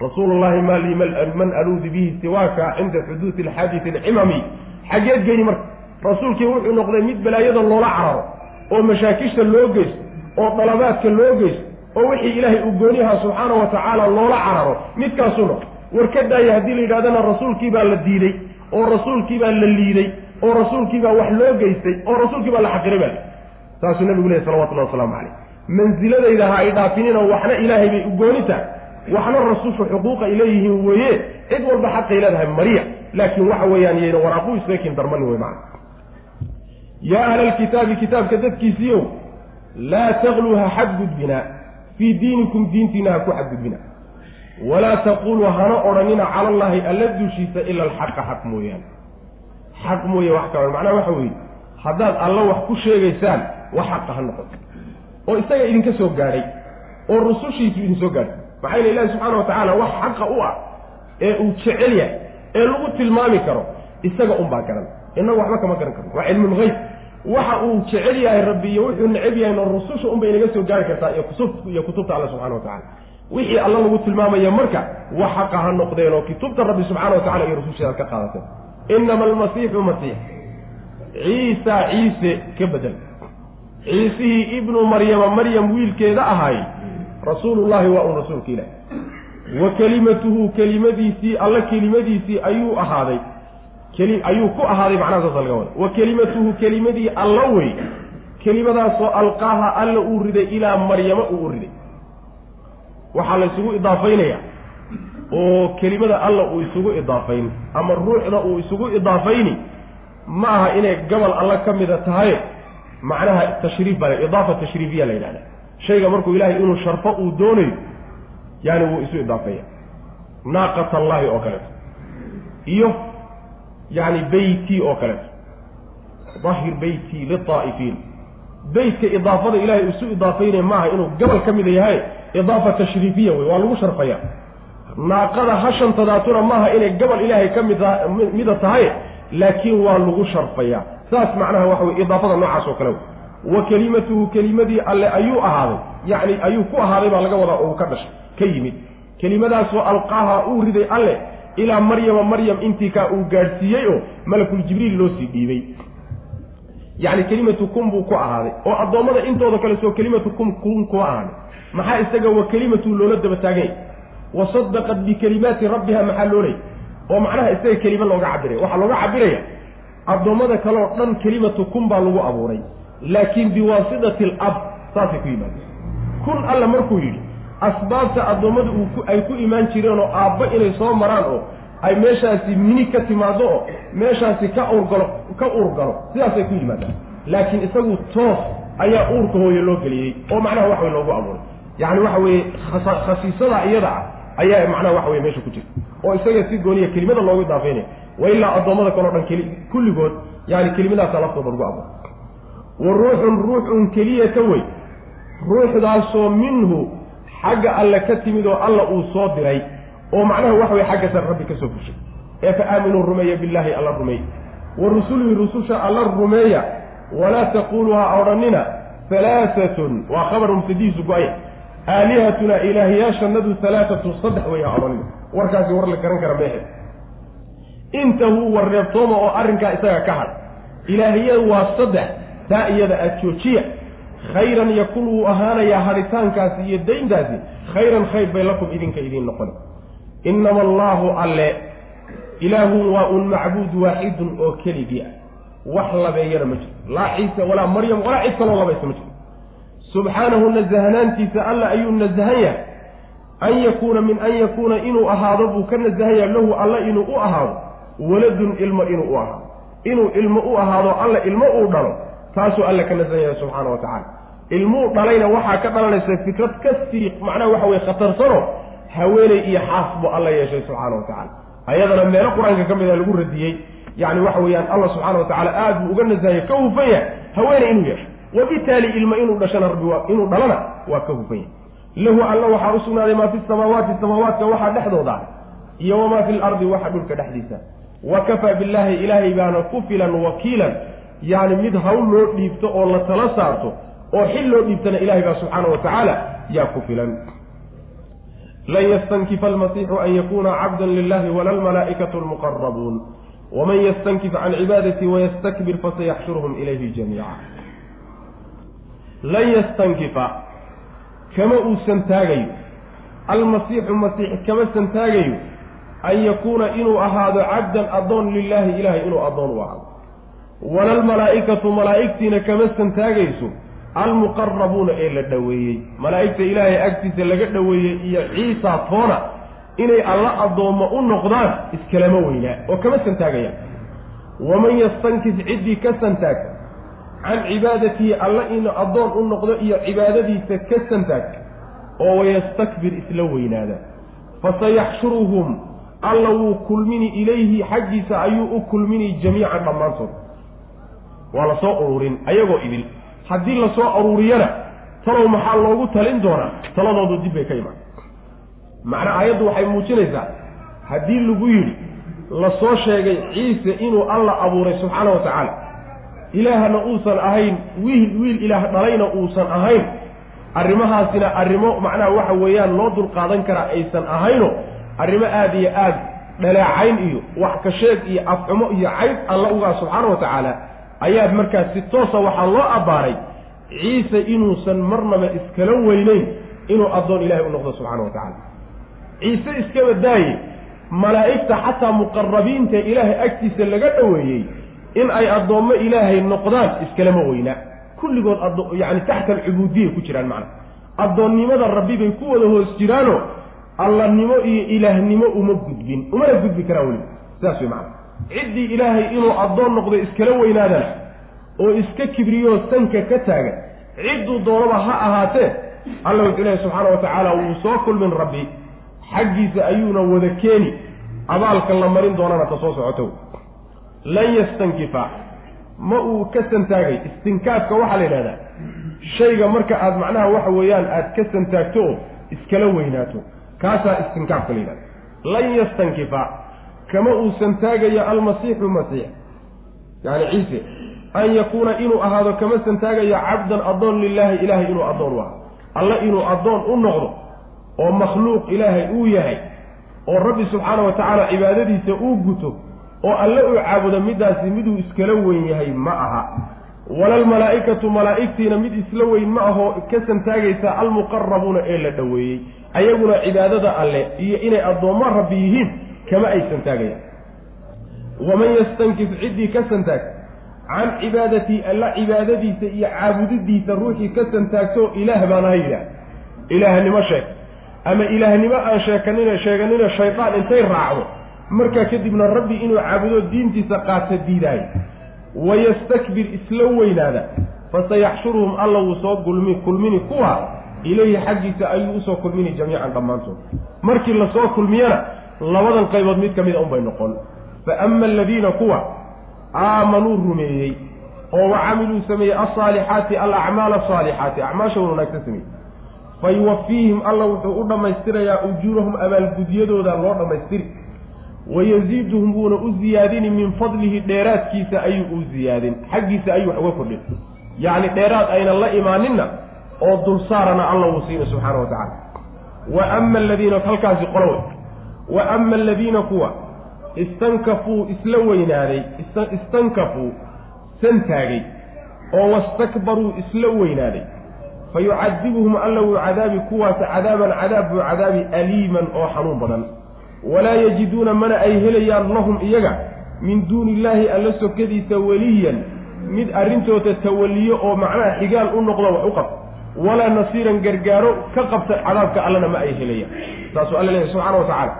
[SPEAKER 1] rasuulullahi ma lii man aluudu bihi siwaaka cinda xuduudi alxaadisi alcimami. Xaggeed geyni marka rasuulkii wuxuu noqday mid balaayada loola cararo oo mashaakisha loo geysto oo dalabaadka loo geysto oo wixii ilaahay uu gooniyaha subxaana wa tacaala loola cararo. Midkaasuu noqday war ka daaya haddii la yidhahdana rasuulkii baa la diiday oo rasuulkii baa la liiday oo rasuulkii baa wax loo geystay oo rasuulkii baa la xaqiray baa saasuu nabigu lehy salawatullahi wasalaamu caleyh mansiladayda ha ay dhaafinina waxna ilaahay bay u gooni tahay waxna rasuulka xuquuqa ay leeyihiin weeye. Cid walba xaqay leedahay mariya laakiin waxa weeyaan yayna waraaqu isleekin darmani wey macana yaa ahla alkitaabi kitaabka dadkiisiiow laa tagluu ha xadgudbina fii diinikum diintiina ha ku xadgudbina walaa taquluu hana odhanina cala allaahi alla dushiisa ila alxaqa xaq mooyaane xaq mooye wax ka macnaha waxa weeye haddaad alla wax ku sheegaysaan wax xaqa ha noqoto oo isaga idinka soo gaadhay oo rusushiisu idin soo gaadhay maxaa yele ilahi subxaana wa tacaala wax xaqa u ah ee uu jecel yahay ee lagu tilmaami karo isaga unbaa garan innagu waxba kama garan karno waa cilmulgeyb waxa uu jecel yahay rabbi iyo wuxuu neceb yahay no rususha unbay inaga soo gaari kartaa iyo kutub iyo kutubta alla subxana wa tacala wixii alla lagu tilmaamaya marka wax xaqa ha noqdeen oo kutubta rabbi subxana wa tacala iyo rususheedaad ka qaadateen inama almasiixu masiix ciisa ciise ka bedel. Ciisihii ibnu maryama maryam wiilkeeda ahaay rasuulullahi waa un rasuulka ilaah wa kelimatuhu kelimadiisii alla kelimadiisii ayuu ahaaday ayuu ku ahaaday macnaha saasa laga wada wa kelimatuhu kelimadii alla wey. Kelimadaasoo alqaaha alla uu riday ilaa maryama uu u riday. Waxaa la isugu idaafaynaya oo kelimada alla uu isugu idaafayn ama ruuxda uu isugu idaafayni ma aha inay gobol alla ka mida tahay. Macnaha tashriif baa idaafa tashriifiya la yidhahda shayga markuu ilaahay inuu sharfo uu doonayo yaani wuu isu idaafeeya naaqat allaahi oo kaleeto. Iyo yacni beytii oo kaleeto dahir beytii litaa'ifiin beytka idaafada ilaahay isu idaafaynaya maaha inuu gobol ka mida yahay idaafa tashriifiya wey waa lagu sharfaya. Naaqada hashantadaatuna maaha inay gobol ilaahay ka mid mida tahay laakiin waa lagu sharfayaa saas macnaha waxa weye idaafada noocaas oo kale wey wa kelimatuhu kelimadii alle ayuu ahaaday. Yacni ayuu ku ahaaday baa laga wadaa oo uu ka dhashay. Ka yimid. Kelimadaasoo alqaaha uu riday alle ilaa maryama maryam intii kaa uu gaadhsiiyey oo malakul jibriil loo sii dhiibay. Yacni kelimatu kum buu ku ahaaday oo addoommada intooda kale soo kelimatu kum kum kuma ahaaday. Maxaa isaga wa kelimatu loola daba taagay? Wa sadaqat bikelimaati rabbiha maxaa loolay oo macnaha isaga kelima looga cabiraya waxaa looga cabiraya addoommada kale oo dhan kelimatu kun baa lagu abuuray. Laakiin biwaasitati alab saasay ku yimaadeen. Kun alla markuu yidhi asbaabta addoommada uu ay ku imaan jireen oo aabba inay soo maraan oo ay meeshaasi mini ka timaado oo meeshaasi ka urgalo ka uurgalo sidaasay ku yimaadaan laakiin isagu toos ayaa uurka hooye loo geliyey oo macnaha wax way loogu abuuray. Yacni waxa weeye khasiisada iyada ah ayaa macnaha waxa weye meesha ku jirta oo isaga si gooniya kelimada loogu idaafeynaya wa ilaa addoommada kaleo dhan keli kulligood yani kelimadaasa laftooda lagu abuuray. Wa ruuxun ruuxun keliyata wey ruuxdaasoo minhu xagga alle ka timid oo alla uu soo diray oo macnaha waxa weye xaggasan rabbi ka soo fushay ee fa aaminuu rumeeya billaahi alla rumeey wa rusulihi rususha alla rumeeya walaa taquluu ha odhanina halaaatun waa khabar mubtadihiisu go'aya aalihatunaa ilaahyaashanadu halaatatun saddex way ha odhanina warkaasi war la garan kara meehe intahuu war reebtooma oo arrinkaa isaga ka had ilaahiya waa saddex taa iyada aad joojiya khayran yakun wuu ahaanayaa hadhitaankaasi iyo dayntaasi khayran khayr bay lakum idinka idiin noqon. Inama allaahu alle ilaahun waa un macbuud waaxidun oo keligii ah. Wax labeeyana ma jiro laa ciisa walaa maryam walaa cid kaloo labaysa ma jiro subxaanahu nasahanaantiisa alla ayuu nasahan yahay. An yakuuna min an yakuuna inuu ahaado buu ka nasahan yahay lahu alla inuu u ahaado. Waladun ilmo inuu u ahaado. Inuu ilmo u ahaado alla ilmo uu dhalo taasuu alla ka nasahan yahay subxaana wa tacaala. Ilmuu dhalayna waxaa ka dhalanaysa fikrad ka sii macnaha waxa weye khatarsano haweeney iyo xaas buu alla yeeshay subxaana wa tacala ayadana meelo qur'aanka ka mid a lagu radiyey yacni waxa weeyaan allah subxaana wa tacaala aada buu uga nasahaya ka hufan yahay. Haweeney inuu yeesho. Wabitaali ilma inuu dhashana rabbi inuu dhalana waa ka hufan yahay. Lahu alla waxaa u sugnaaday maa fi samaawaati samaawaadka waxaa dhexdooda iyo wamaa fi lardi waxa dhulka dhexdiisa. Wa kafaa billaahi ilaahay baana ku filan wakiilan yacni mid hawl loo dhiibto oo la tala saarto oo xil loo dhiibtana ilahay baa subxaana wa tacaala yaa ku filan. Lan yastankifa almasiixu an yakuna cabdan lilahi wala almalaa'ikatu almuqarabuun waman yastankif can cibaadati wayastakbir fasayaxshuruhum ilayhi jamiica. Lan yastankifa kama uusan taagayo almasiixu masiix kama san taagayo an yakuuna inuu ahaado cabdan addoon lilaahi ilahay inuu addoon u ahaado wala almalaa'ikatu malaa'igtiina kama san taagayso almuqarabuuna ee la dhoweeyey. Malaa'igta ilaahay agtiisa laga dhoweeyey iyo ciisa toona inay alla addoommo u noqdaan iskalama weynaa oo kama santaagayaan waman yastankif ciddii ka santaagta can cibaadatihi alla inuu addoon u noqdo iyo cibaadadiisa ka santaagta oo wayastakbir isla weynaada. Fasayaxshuruhum alla wuu kulmini ilayhi xaggiisa ayuu u kulmini jamiican dhammaantood waa la soo ururin ayagoo idil haddii la soo aruuriyana talow maxaa loogu talin doonaa? Taladoodu dib bay ka imaan. Macnaa aayaddu waxay muujinaysaa haddii lagu yidhi la soo sheegay ciise inuu alla abuuray subxaana wa tacaala ilaahna uusan ahayn wiil wiil ilaah dhalayna uusan ahayn arrimahaasina arrimo macnaha waxa weeyaan loo dulqaadan karaa aysan ahayno arrimo aada iyo aad dhaleecayn iyo wax ka sheeg iyo afxumo iyo cayb alla ugaa subxaana wa tacaala ayaad markaas si toosa waxaa loo abbaaray ciise inuusan marnaba iskala weyneyn inuu addoon ilahay u noqdo subxana wa tacaala. Ciise iskaba daaye malaa'igta xataa muqarabiinta ilaahay agtiisa laga dhoweeyey in ay addoommo ilaahay noqdaan iskalama weynaa kulligood addo yacni taxta alcubuudiyay ku jiraan macna. Addoonnimada rabbi bay ku wada hoos jiraano allanimo iyo ilaahnimo uma gudbin umana gudbi karaan weliba sidaas wey macana ciddii ilaahay inuu addoon noqdo iskala weynaadana oo iska kibriyoo sanka ka taagan cidduu doonaba ha ahaatee alla wuxuu ilaahi subxaana wa tacaala wuu soo kulmin rabbi. Xaggiisa ayuuna wada keeni. Abaalkan la marin doonana ta soo socoto lan yastankifa. Ma uu ka santaagay. Istinkaafka waxaa la yidhahdaa shayga marka aad macnaha waxa weeyaan aad ka santaagto oo iskala weynaato. Kaasaa istinkaafka la yidhahda lan yastankifa kama uusan taagayo almasiixu masiix yacni ciise an yakuuna inuu ahaado kama santaagayo cabdan addoon lilaahi ilaahay inuu addoon u ahaado. Alle inuu addoon u noqdo oo makhluuq ilaahay uu yahay oo rabbi subxaana wa tacaala cibaadadiisa uu guto oo alle uu caabudo middaasi miduu iskala weyn yahay ma aha. Walalmalaa'ikatu malaa'igtiina mid isla weyn ma ahoo ka santaagaysa almuqarabuuna ee la dhoweeyey ayaguna cibaadada alle iyo inay addoommo rabbi yihiin kama ay santaagayaan. waman yastankif ciddii ka santaag. can cibaadatii alla cibaadadiisa iyo caabudidiisa ruuxii ka santaagto ilaah baan aha yidhaah ilaahnimo sheeg. ama ilaahnimo aan sheekanina sheeganina shaydaan intay raacdo. Markaa kadibna rabbi inuu caabudo diintiisa qaata diidaayo wayastakbir isla weynaada. fasayaxshuruhum alla wuu soo gulmi kulmini kuwa ilayhi xaggiisa ayuu u soo kulmini jamiican dhammaantood markii la soo kulmiyana labadan qaybood mid ka mid a unbay noqon. Fa ama aladiina kuwa aamanuu rumeeyey oo wa camiluu sameeyey alsaalixaati alacmaal asaalixaati acmaashooda wanaagsan sameeyey. Fa yuwafiihim alla wuxuu u dhammaystirayaa ujuurahum abaalgudyadooda loo dhammaystiri. Wayaziiduhum wuuna u ziyaadini min fadlihi dheeraadkiisa ayuu u ziyaadin xaggiisa ayuu wax uga kordhin. Yacni dheeraad aynan la imaaninna oo dulsaarana alla wuu siina subxaana wa tacala wa ama aladiina halkaasi qolo wey wa ama aladiina kuwa istankafuu isla weynaaday istankafuu santaagay oo wastakbaruu isla weynaaday. Fa yucadibuhum alla wuu cadaabi kuwaas cadaaban cadaab buu cadaabi aliiman oo xanuun badan. Walaa yajiduuna mana ay helayaan lahum iyaga min duuni illaahi alla sokadiisa weliyan mid arrintooda tawalliyo oo macnaha xigaal u noqdo wax u qabta walaa nasiiran gargaaro ka qabta cadaabka allana ma ay helayaan. Saasuu alla leeyahy subxana wa tacaala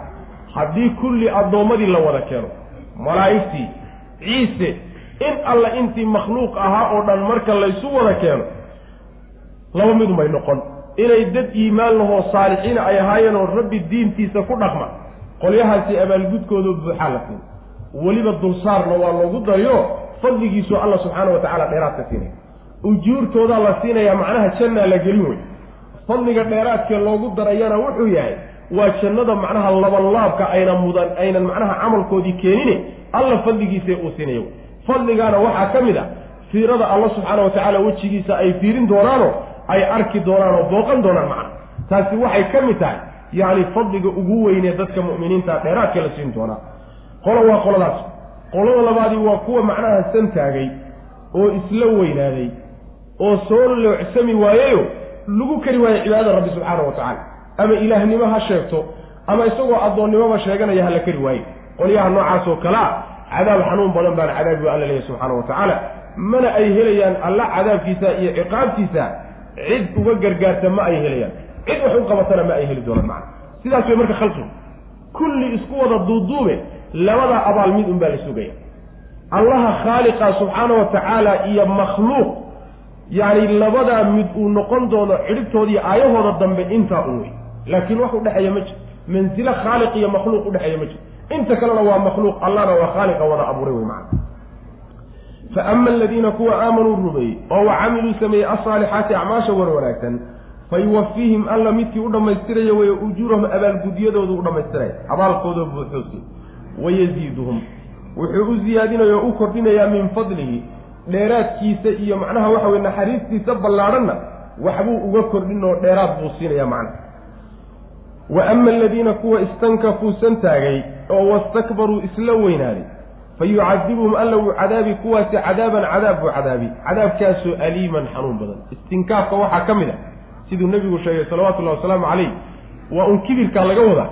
[SPEAKER 1] haddii kulli addoommadii la wada keeno malaa'igtii ciise in alla intii makhluuq ahaa oo dhan marka laysu wada keeno laba midunbay noqon. Inay dad iimaan lahoo saalixiina ay ahaayeen oo rabbi diintiisa ku dhaqma qolyahaasi abaalgudkooda buuxaa la siin. Weliba dulsaarna waa loogu dariyo fadligiisu alla subxaana wa tacala dheeraadka siinaya ujuurtoodaa la siinayaa macnaha jannaa la gelin wey fadliga dheeraadkee loogu darayana wuxuu yahay waa jannada macnaha labanlaabka ayna mudan aynan macnaha camalkoodii keenine alla fadligiisa uu siinaya fadligaana waxaa ka mid a siirada alla subxaana wa tacaala wejigiisa ay fiirin doonaano ay arki doonaan oo booqan doonaan macna. Taasi waxay ka mid tahay yacni fadliga ugu weynee dadka mu'miniinta dheeraadka la siin doonaa. Qolo waa qoladaas. Qolada labaadii waa kuwa macnaha santaagay oo isla weynaaday oo soo loocsami waayeyo lagu kari waayo cibaadada rabbi subxaana wa tacaala ama ilaahnimo ha sheegto ama isagoo addoonnimoba sheeganaya hala kari waaye. Qolyaha noocaas oo kalea cadaab xanuun badan baan cadaabi alla leeyahy subxaana wa tacaala. Mana ay helayaan alla cadaabkiisa iyo ciqaabtiisa cid uga gargaarta ma ay helayaan. Cid wax u qabatana ma ay heli doonaan macana sidaas way marka khalqigu kulli isku wada duuduube labadaa abaal mid un baa la sugaya. Allaha khaaliqa subxaana wa tacaala iyo makhluuq yacni labadaa mid uu noqon doono cidhibtooda aayahooda dambe intaa un wey laakiin wax udhexeeya ma jiro. Mansilo khaaliq iyo makhluuq udhexeeya ma jiro. Inta kalena waa makhluuq allahna waa khaaliqa wada abuuray wey macana fa ama aladiina kuwa aamanuu rumeeyey oo wa camiluu sameeyey alsaalixaati acmaasha wan wanaagsan fa yuwafiihim alla midkii u dhammaystiraya weeye ujuurahum abaalgudyadoodu u dhammaystiraya abaalkoodoo buuxoosi wayaziiduhum wuxuu u ziyaadinaya oo u kordhinayaa min fadlihi dheeraadkiisa iyo macnaha waxa weye naxariistiisa ballaadhanna waxbuu uga kordhin oo dheeraad buu siinaya macnaha wa ama aladiina kuwa istankafuu santaagay oo wastakbaruu isla weynaaday fa yucadibuhum alla wuu cadaabi kuwaasi cadaaban cadaab buu cadaabi cadaabkaasoo aliiman xanuun badan. Istinkaafka waxaa ka mid a siduu nebigu sheegay salawatullahi wasalaamu calayh waa un kibirkaa laga wadaa.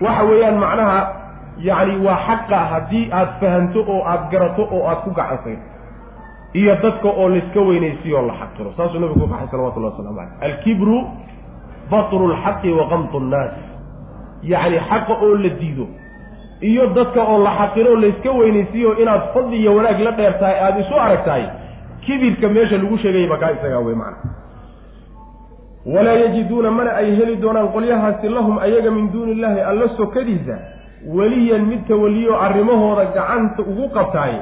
[SPEAKER 1] Waxa weeyaan macnaha yacni waa xaqa haddii aad fahanto oo aad garato oo aad ku gacansay iyo dadka oo layska weynaysiyo la xaqiro. Saasuu nabigu ku baxay salawatullahi waslamu caleyh alkibru batru lxaqi wa qamtu nnaas yacni xaqa oo la diido iyo dadka oo la xaqiro layska weynaysiiyo inaad fadli iyo wanaag la dheer tahay aada isu aragtahay kibirka meesha lagu sheegayay bakaa isagaa wey macana walaa yajiduuna mana ay heli doonaan qolyahaasi lahum ayaga min duuni illaahi alla sokadiisa weliyan mid tawaliyo arrimahooda gacanta ugu qabtaay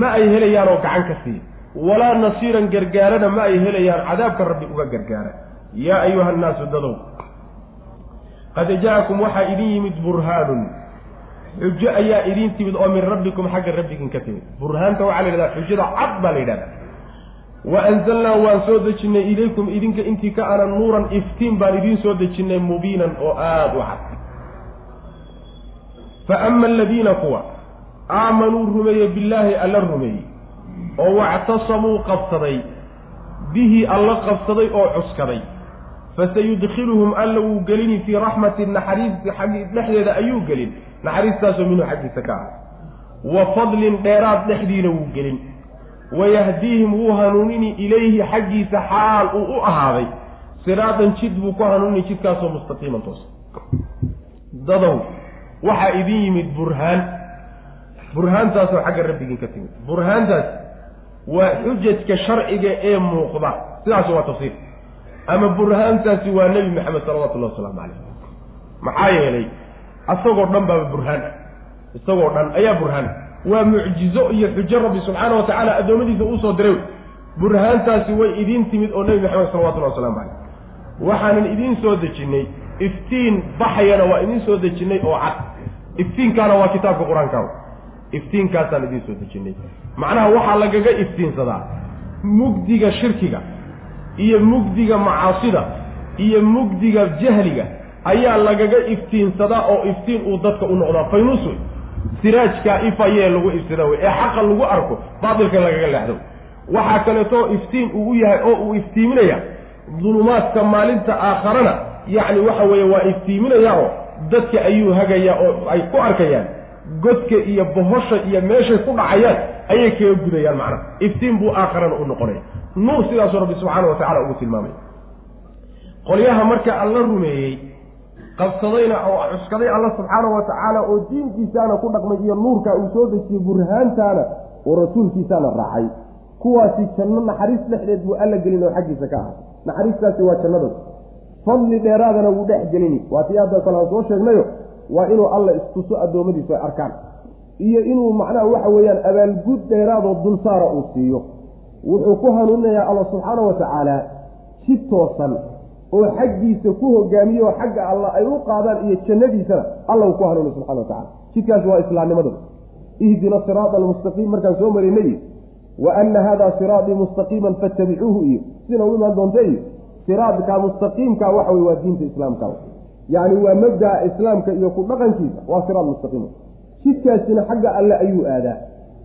[SPEAKER 1] ma ay helayaan oo gacan ka siiya walaa nasiiran gargaarana ma ay helayaan cadaabka rabbi uga gargaara yaa ayuha nnaasu dadow qad ja'akum waxaa idin yimid burhaanun xujo ayaa idin timid oo min rabbikum xagga rabbigin ka timid burhaanta waxaa la yidhahdaa xujada cad baa la yidhahdaa wa anzalnaa waan soo dejinnay ilaykum idinka intii ka ana nuuran iftiin baan idiin soo dejinnay mubiinan oo aada u cad fa ama aladiina kuwa aamanuu rumeeyey billaahi alla rumeeyey oo wactasamuu qabsaday bihi alla qabsaday oo cuskaday fasayudkhiluhum alla wuu gelini fii raxmati naxariisi xaggi dhexdeeda ayuu gelin naxariistaasoo minhu xaggiisa ka ah wa fadlin dheeraad dhexdiina wuu gelin wayahdiihim wuu hanuunini ilayhi xaggiisa xaal uu u ahaaday siraatan jid buu ku hanuunini jidkaasoo mustaqiiman toos dadow waxaa idin yimid burhaan burhaantaasoo xagga rabbigiin ka timid burhaantaas waa xujajka sharciga ee muuqda sidaas waa tafsiir ama burhaantaasi waa nebi maxamed salawatullahi wasalaamu calayh maxaa yeelay isagoo dhan baaba burhaan. Isagoo dhan ayaa burhaan. Waa mucjizo iyo xujo rabbi subxaana wa tacaala addoommadiisa uusoo diray. Burhaantaasi way idiin timid oo nebi maxamed salawatullahi waslamu calayh waxaanan idiin soo dejinnay iftiin baxayana waa idiin soo dejinnay oo cad. Iftiinkaana waa kitaabka qur'aanka iftiinkaasaan idiin soo dejinnay. Macnaha waxaa lagaga iftiinsadaa mugdiga shirkiga iyo mugdiga macaasida iyo mugdiga jahliga ayaa lagaga iftiinsadaa oo iftiin uu dadka u noqdaa faynuus wey. Siraajkaa ifayee lagu ifsada wey. Ee xaqa lagu arko baatilka lagaga leexdo. Waxaa kaleeto iftiin uu u yahay oo uu iftiiminaya dulumaadka maalinta aakharana yacni waxa weeye waa iftiiminaya oo dadka ayuu hagayaa oo ay ku arkayaan. Godka iyo bohosha iyo meeshay ku dhacayaan ayay kaga gudayaan macnaha iftiin buu aakharana u noqonaya nuur sidaasuu rabbi subxaana wa tacala ugu tilmaamay. Qolyaha marka alla rumeeyey qabsadayna oo cuskaday alla subxaana wa tacaala oo diinkiisaana ku dhaqmay iyo nuurka uu soo dejiyey burhaantaana oo rasuulkiisaana raacay. Kuwaasi janno naxariis dhexdeed buu alla gelin oo xaggiisa ka ahay naxariistaasi waa jannada fadli dheeraadana wuu dhex gelini. Waa tii hadda kale aan soo sheegnayo waa inuu alla istuso addoommadiisu ay arkaan. Iyo inuu macnaha waxa weeyaan abaalgud dheeraadoo dulsaara uu siiyo wuxuu ku hanuuninayaa alla subxaana wa tacaala si toosan oo xaggiisa ku hogaamiye oo xagga alla ay u qaadaan iyo jannadiisana alla uu ku hanuuniy subxana wa tacala jidkaasi waa islaamnimadu. Ihdina siraada almustaqiim markaan soo marinay wa ana hada siraatii mustaqiiman fattabicuuhu iyo sina u imaan doonta iyo siraadka mustaqiimka waxa wey waa diinta islaamka yacni waa mabda'a islaamka iyo ku dhaqankiisa waa siraad mustaqiima jidkaasina xagga alle ayuu aadaa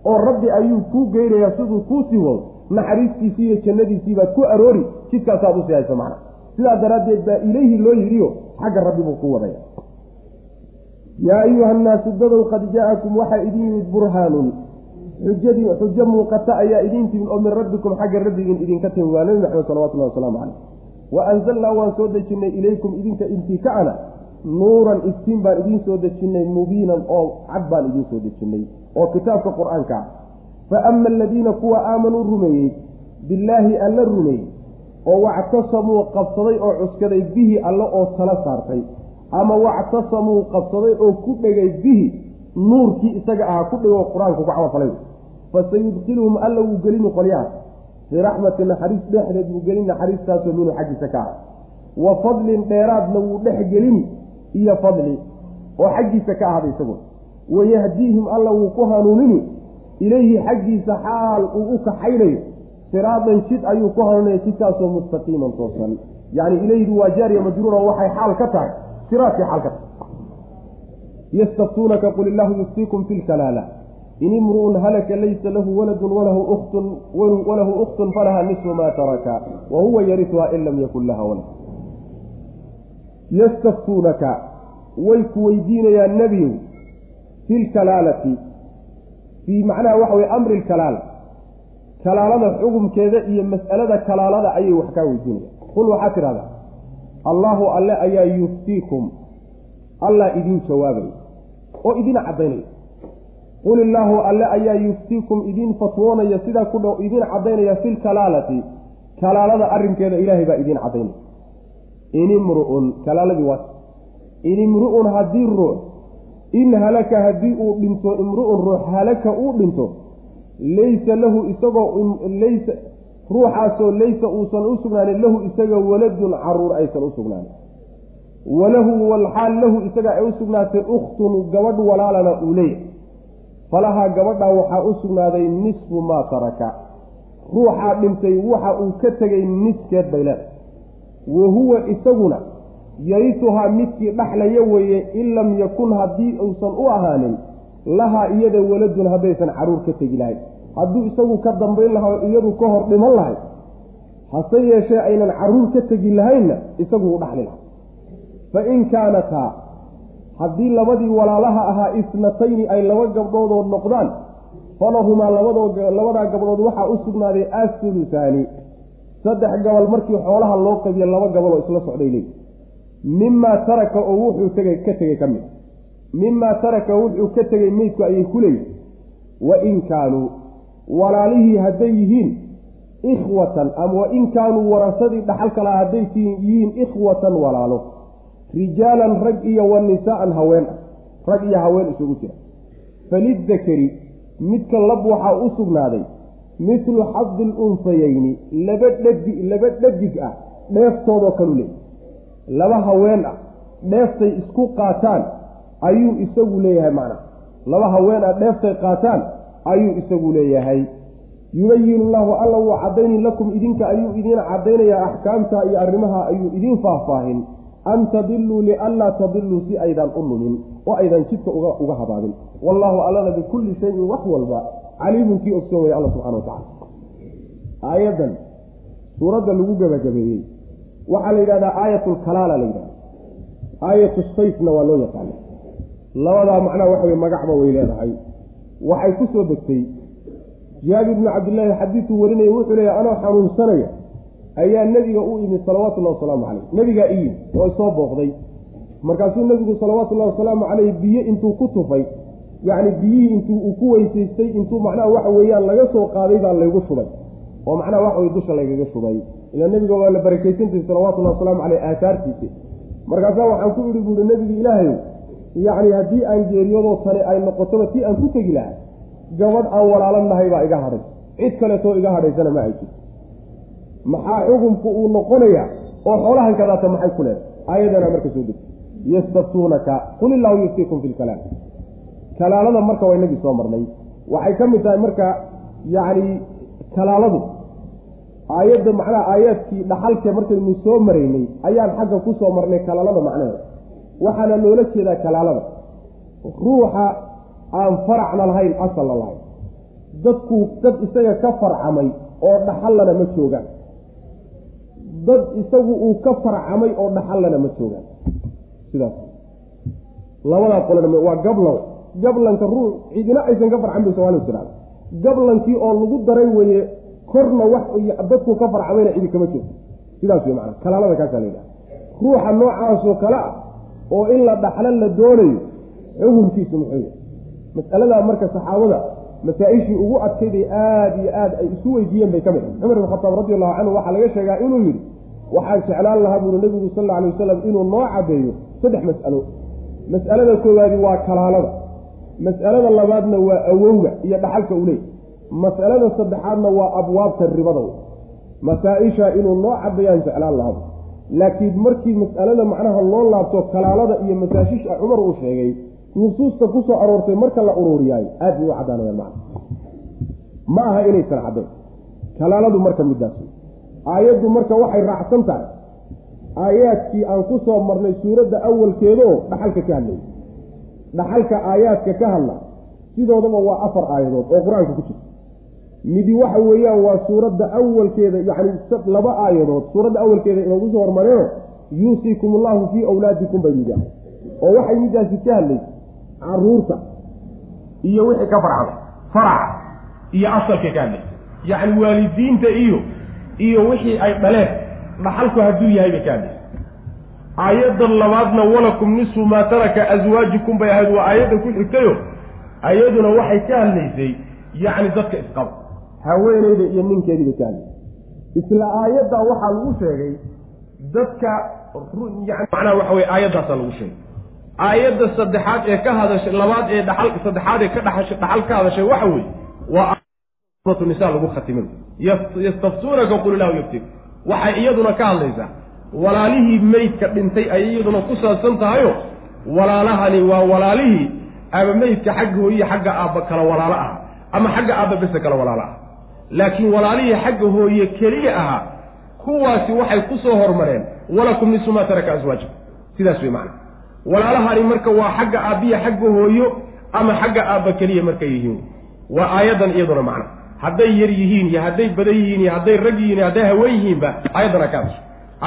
[SPEAKER 1] oo rabbi ayuu kuu geynayaa siduu kuu sii wado naxariistiisii iyo jannadiisii baad ku aroori jidkaasaad u sii haysa macna. Sidaa daraaddeed baa ilayhi loo yidhiyo xagga rabbi buu ku wadaya yaa ayuha annaasu dadow qad jaa-akum waxaa idin yimid burhaanun. Xujadii xujo muuqata ayaa idin timid oo min rabbikum xagga rabbigiin idinka timid waa nebi maxamed salawatullahi wasalaamu caleyh wa anzalnaa waan soo dejinnay ilaykum idinka intikacana nuuran iftiin baan idiin soo dejinnay mubiinan oo cad baan idiin soo dejinnay oo kitaabka qur'aanka ah fa ama aladiina kuwa aamanuu rumeeyey billaahi alla rumeeyey oo wactasamuu qabsaday oo cuskaday bihi alle oo tala saartay ama wactasamuu qabsaday oo ku dhegay bihi nuurkii isaga ahaa ku dhego qur'aanku ku camalfalay fasayudkiluhum alla wuu gelini qolyahaas fii raxmati naxariis dhexdeed wuu gelin naxariistaasoo minhu xaggiisa ka ah wa fadlin dheeraadna wuu dhex gelini iyo fadli oo xaggiisa ka ahada isagu wayahdiihim alla wuu ku hanuunini ilayhi xaggiisa xaal uu u kaxaynayo. Siraadan jid ayuu ku hanuunaya jidkaasoo mustaqiiman toosan. Yacni ilayhidu waa jaariya majruura waxay xaal ka tahay. Siraadkay xaal ka tahay. Yastaftuunaka qul illaahu yuftiikum fi lkalaala in imru'un halaka laysa lahu waladun walahu uktun walahu ukhtun falaha nisfu maa taraka wa huwa yarisuha in lam yakun laha walad. Yastaftuunaka way ku weydiinayaan nebiyow fi lkalaalati fii macnaha waxa weye amri lkalaala kalaalada xukumkeeda iyo mas'alada kalaalada ayay wax kaa weydiinayaan qul waxaa tidhahdaa allaahu alle ayaa yuftiikum. Allah idiin jawaabaya oo idin caddaynaya. Qul illaahu alle ayaa yuftiikum idiin fatwoonaya sidaa ku dhow idiin caddaynaya fi lkalaalati kalaalada arrinkeeda ilaahay baa idiin caddaynaya. In imru'un kalaaladii waa in imru'un haddii ruux in halaka haddii uu dhinto imru'un ruux halaka uu dhinto laysa lahu isagoo laysa ruuxaasoo laysa uusan u sugnaanin lahu isaga waladun carruur aysan u sugnaanin. Walahu walxaal lahu isaga ay u sugnaatay ukhtun gabadh walaalana uu leeyahay. Falahaa gabadhaa waxaa u sugnaaday nisfu maa taraka. Ruuxaa dhintay waxa uu ka tegay niskeed bay leedahay. Wa huwa isaguna yarisuhaa midkii dhaxlaya weeye in lam yakun haddii uusan u ahaanin lahaa iyada waladun haddaysan carruur ka tegi lahayn hadduu isagu ka dambayn lahaa oo iyadu ka hor dhiman lahay hase yeeshee aynan carruur ka tegi lahaynna isagu u dhaxli lahay. Fa in kaanataa haddii labadii walaalaha ahaa isnatayni ay laba gabdhoodood noqdaan falahumaa labadaa gabdhood waxaa u sugnaaday asulusaani saddex gabal markii xoolaha loo qabiyo laba gabal oo isla socday leey mimaa taraka oo wuxuu tegay ka tegey ka mid. Mimaa taraka wuxuu ka tegey meydku ayay ku leeyihiin wa in kaanuu walaalihii hadday yihiin ikhwatan ama wain kaanuu warasadii dhaxalka laha hadday yihiin ikhwatan walaalo. Rijaalan rag iyo wa nisaa'an haween ah rag iyo haween isugu jira. Falidakari midka lab waxaa u sugnaaday mithlu xadi lunsayayni laba dhadi laba dhadig ah dheeftoodoo kalu leeyay laba haween ah dheeftay isku qaataan ayuu isagu leeyahay macnaa laba haween ah dheeftay qaataan ayuu isagu leeyahay.
[SPEAKER 2] Yubayinu llahu alla wuu caddayni lakum idinka ayuu idiin caddaynayaa axkaamta iyo arrimaha ayuu idiin faahfaahin. An tadiluu lianlaa tadiluu si aydan u lumin oo aydan jidka uga habaabin. Wallaahu allana bikulli shayin wax walba caliimun kii ogsoon waya alla subxana wa tacala aayaddan suuradda lagu gebagabeeyey waxaa la yidhahdaa aayatlkalaala la yidhahda aayatu sayfna waa loo yaqaana labadaa macnaha waxa weye magacba way leedahay. Waxay ku soo degtay. Jaabir bnu cabdillaahi xadiiduu warinaya wuxuu leeyahy anoo xanuunsanaya ayaa nebiga u imid salawaatullahi wasalaamu caleyh nebigaa i yimid oo isoo booqday. Markaasuu nebigu salawaatullahi wasalaamu caleyh biyo intuu ku tufay yacni biyihii intuu uu ku weysaystay intuu macnaha waxa weeyaan laga soo qaaday baa laygu shubay oo macnaha waxa weye dusha laygaga shubay ilaa nebiga waa la barakaysantahay salawatullahi wasalaamu caleyh aasaartiisa. Markaasaa waxaan ku idhi buuhi nebigi ilaahayow yacni haddii aan geeriyadoo tani ay noqotoba tii aan ku tegi lahaa gabadh aan walaalan nahay baa iga hadhay. Cid kaleetoo iga hadhaysana ma ay jirto. Maxaa xukunku uu noqonayaa oo xoolahan kadaata maxay ku leedahay? Aayadana marka soo degtay yastaftuunaka qul illaahu yuftiikum fi lkalaam kalaalada marka waa inagii soo marnay. Waxay ka mid tahay marka yacni kalaaladu aayadda macnaha aayaadkii dhaxalke markaynu soo maraynay ayaan xagga ku soo marnay kalaalada macnaheeda. Waxaana loola jeedaa kalaalada ruuxa aan faracna lahayn asalna lahayn dadku dad isaga ka farcamay oo dhaxallana ma joogaan. Dad isagu uu ka farcamay oo dhaxallana ma joogaan. Sidaas. Labadaa qolana waa gablan gablanka ruux cidina aysan ka farcan bay somaalidu tidhahda gablankii oo lagu daray weeye korna wax dadku ka farcamayna cidi kama joogto sidaas wey macana kalaalada kaasaa la yidhaha ruuxa noocaasoo kale ah oo in la dhaxlo la doonayo xukunkiisu muxuu yahay. Mas'aladaa marka saxaabada masaa-ishii ugu adkayday aada iyo aad ay isu weydiiyeen bay ka mid cumar ibn khataab radi allahu canhu waxaa laga sheegaa inuu yidhi waxaan jeclaan lahaa buuri nebigu sal alla alay wasalam inuu noo caddeeyo saddex mas'alo. Mas'alada koowaadi waa kalaalada mas'alada labaadna waa awowga iyo dhaxalka u leey. Mas'alada saddexaadna waa abwaabta ribada masaa-isha inuu noo caddeeyaan jeclaan lahaa. Laakiin markii mas'alada macnaha loo laabto kalaalada iyo masaashisha cumar uu sheegay nusuusta ku soo aroortay marka la ururiyaay aad bay u caddaanayaan macna ma aha inaysan caddayn kalaaladu marka middaas aayaddu marka waxay raacsan tahay. Aayaadkii aan ku soo marnay suuradda awalkeedaoo dhaxalka ka hadlayay dhaxalka aayaadka ka hadla sidoodaba waa afar aayadood oo qur'aanka ku jirta midi waxa weeyaan waa suuradda awalkeeda yacni laba aayadood suuradda awalkeeda inoogu soo hormareeno yuusiikum allahu fii awlaadikum bay mid ahay oo waxay middaasi ka hadlaysa carruurta iyo wixii ka farcada faraca iyo asalka ka hadlaysa yacni waalidiinta iyo iyo wixii ay dhaleen dhaxalku hadduu yahay bay ka hadlaysa aayaddan labaadna walakum nisfu maa taraka aswaajikum bay ahayd waa aayadda ku xigtayo. Ayaduna waxay ka hadlaysay yacni dadka isqaba haweeneyda iyo ninkeediibay ka hadlaysay isla aayaddaa waxaa lagu sheegay dadka macnaha waxa weye aayaddaasaa lagu sheegay. Aayadda saddexaad ee ka hadashay labaad ee dhaxal saddexaad ee ka dhaxashay dhaxal ka hadashay waxa weeye waa suuratu nisa lagu khatimay. Yastaftuunaka qul illahu yuftik waxay iyaduna ka hadlaysaa walaalihii meydka dhintay ayay iyaduna ku saabsan tahayo walaalahani waa walaalihii ama meydka xagga hooyihi xagga aabba kala walaalo ah ama xagga aabba bese kala walaalo ah laakiin walaalihii xagga hooye keliya ahaa kuwaasi waxay ku soo hormareen walakum nisu maa taraka aswaajikum sidaas wey macana walaalahani marka waa xagga aabbiya xagga hooyo ama xagga aabba keliya markay yihiin. Waa aayaddan iyaduna macna. Hadday yar yihiin iyo hadday badan yihiin iyo hadday rag yihiin iyo hadday haween yihiinba aayaddana ka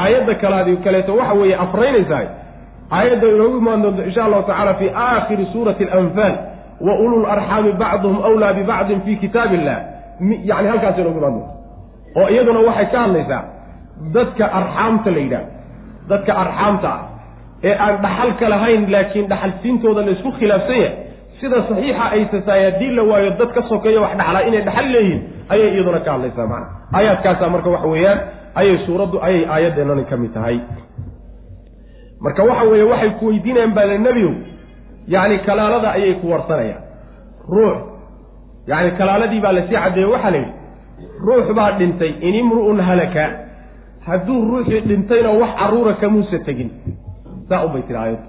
[SPEAKER 2] aayadda kalaadi kaleeto waxa weeye afraynaysahay aayadda inoogu imaan doonto insha allahu tacala fi aakhiri suurati alanfaal wa ulul arxaami bacduhum awlaa bibacdin fi kitaab illah yani halkaas inoogu imaan doonto oo iyaduna waxay ka hadlaysaa dadka arxaamta la yidhahdo dadka arxaamta ah ee aan dhaxalka lahayn laakiin dhaxalsiintooda laysku khilaafsan yahay sida saxiixa aysa tahay haddii la waayo dad ka sokeeya wax dhaxlaa inay dhaxal leeyihiin ayay iyaduna ka hadlaysaa macana aayaadkaasaa marka waxa weeyaan ayay suuraddu ayay aayaddeenani ka mid tahay. Marka waxa weeye waxay ku weydiinayaan baale nebiyow yacni kalaalada ayay ku warsanayaan. Ruux yacni kalaaladii baa la sii caddeeye waxaa la yidhi ruux baa dhintay in imru'un halaka. Hadduu ruuxii dhintayna wax carruura kamuusa tegin saa un bay tiri aayaddu.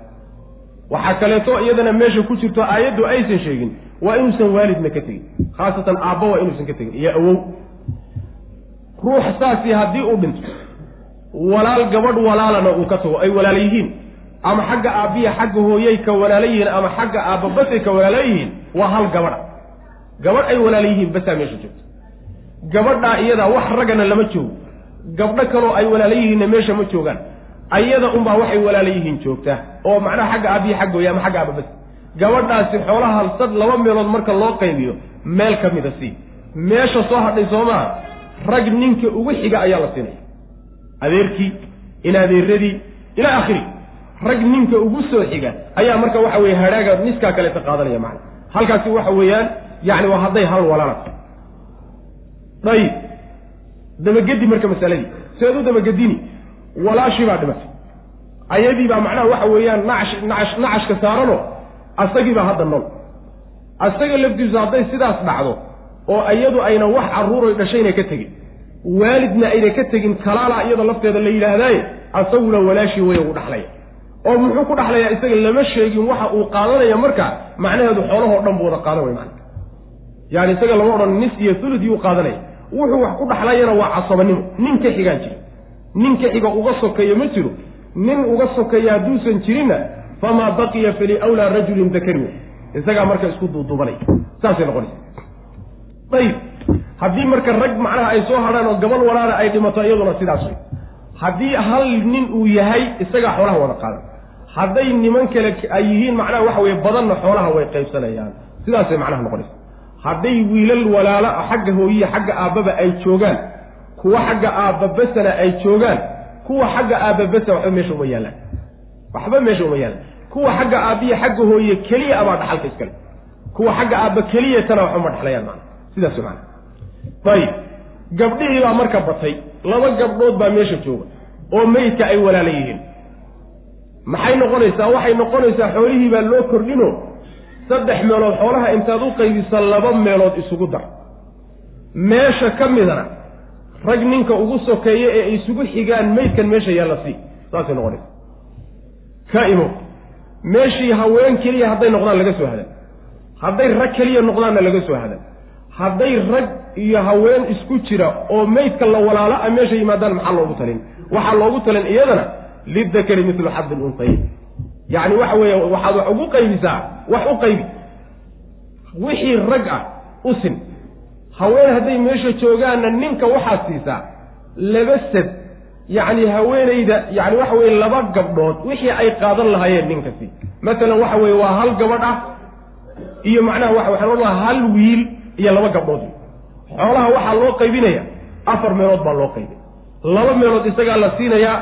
[SPEAKER 2] Waxaa kaleeto iyadana meesha ku jirto aayaddu aysan sheegin waa inuusan waalidna ka tegin.
[SPEAKER 1] Khaasatan aabba waa inuusan ka tegin. Iyo awow ruux saasi haddii uu dhinto walaal gabadh walaalana uu ka tago ay walaala yihiin. Ama xagga aabbiya xagga hooyay ka walaala yihiin ama xagga aabba basay ka walaala yihiin waa hal gabadha. Gabadh ay walaala yihiin basaa meesha joogto gabadhaa iyadaa wax raggana lama joogo. Gabdho kaloo ay walaala yihiinna meesha ma joogaan. Ayada unbaa waxay walaala yihiin joogtaa oo macnaha xagga aabbiya xagga hooye ama xagga aabba bas gabadhaasi xoolaha halsad laba meelood marka loo qaybiyo meel ka mida sii. Meesha soo hadhay soo maha rag ninka ugu xiga ayaa la siinaya adeerkii in adeeradii ilaa akhiri rag ninka ugu soo xiga ayaa marka waxa weye hadhaaga niskaa kaleeta qaadanaya macana halkaasi waxa weeyaan yacni waa hadday hal walaalad dayib. Dabagedi marka masaladii seed u dabagedini walaashii baa dhimatay. Ayadii baa macnaha waxa weeyaan nacash nacash nacashka saarano asagii baa hadda nool. Asaga laftiisu hadday sidaas dhacdo oo iyadu ayna wax carruuroy dhashayna ka tegin. Waalidna ayna ka tegin kalaala iyada lafteeda la yidhaahdaaye asaguna walaashii wey uu dhaxlaya oo muxuu ku dhaxlayaa isaga lama sheegin waxa uu qaadanaya marka macnaheedu xoolahoo dhan buu wada qaadan way macana yaani isaga lama odhan nis iyo thulud yuu qaadanaya. Wuxuu wax ku dhaxlayana waa casabanimo nin ka xigaan jira nin ka xiga uga sokeeyo ma jiro. Nin uga sokeeya hadduusan jirinna famaa baqiya faliwlaa rajulin dakari isagaa marka isku duuduubanaya. Saasay noqonaysa ayib haddii marka rag macnaha ay soo hadhaan oo gabal walaala ay dhimato iyaduna sidaas wey haddii hal nin uu yahay isagaa xoolaha wada qaadan. Hadday niman kale ay yihiin macnaha waxa weye badanna xoolaha way qaybsanayaan. Sidaasay macnaha noqonaysa. Hadday wiilal walaala xagga hooyiya xagga aabbaba ay joogaan kuwa xagga aabba besana ay joogaan kuwa xagga aabba besa waxba meesha uma yaallaan. Waxba meesha uma yaallaan. Kuwa xagga aabbiya xagga hooye keliya abaa dhaxalka iskale kuwa xagga aabba keliyatana waxba ma dhexlayaan maana sidaas maana ayib gabdhihii baa marka batay laba gabdhood baa meesha jooga oo meydka ay walaala yihiin. Maxay noqonaysaa? Waxay noqonaysaa xoolihii baa loo kordhino saddex meelood xoolaha intaad u qaybisa laba meelood isugu dar. Meesha ka midana rag ninka ugu sokeeya ee isugu xigaan meydkan meesha yaalla sii. Saasay noqonaysa ka imo. Meeshii haween keliya hadday noqdaan laga soo hadan hadday rag keliya noqdaanna laga soo hadan hadday rag iyo haween isku jira oo meydka la walaala a meesha yimaadaan maxaa loogu talin? Waxaa loogu talin iyadana lidakari milu xaddi luntayn yacni waxa weeye waxaad wax ugu qaybisaa wax u qaybi. Wixii rag ah u sin. Haween hadday meesha joogaanna ninka waxaad siisaa laba sad. Yacni haweenayda yacni waxa weye laba gabdhood wixii ay qaadan lahaayeen ninkasi masalan waxa weeye waa hal gabadh ah iyo macnaha waxa waxaan odhan lahaa hal wiil iyo laba gabdhood. Xoolaha waxaa loo qaybinaya afar meelood baa loo qaybay laba meelood isagaa la siinayaa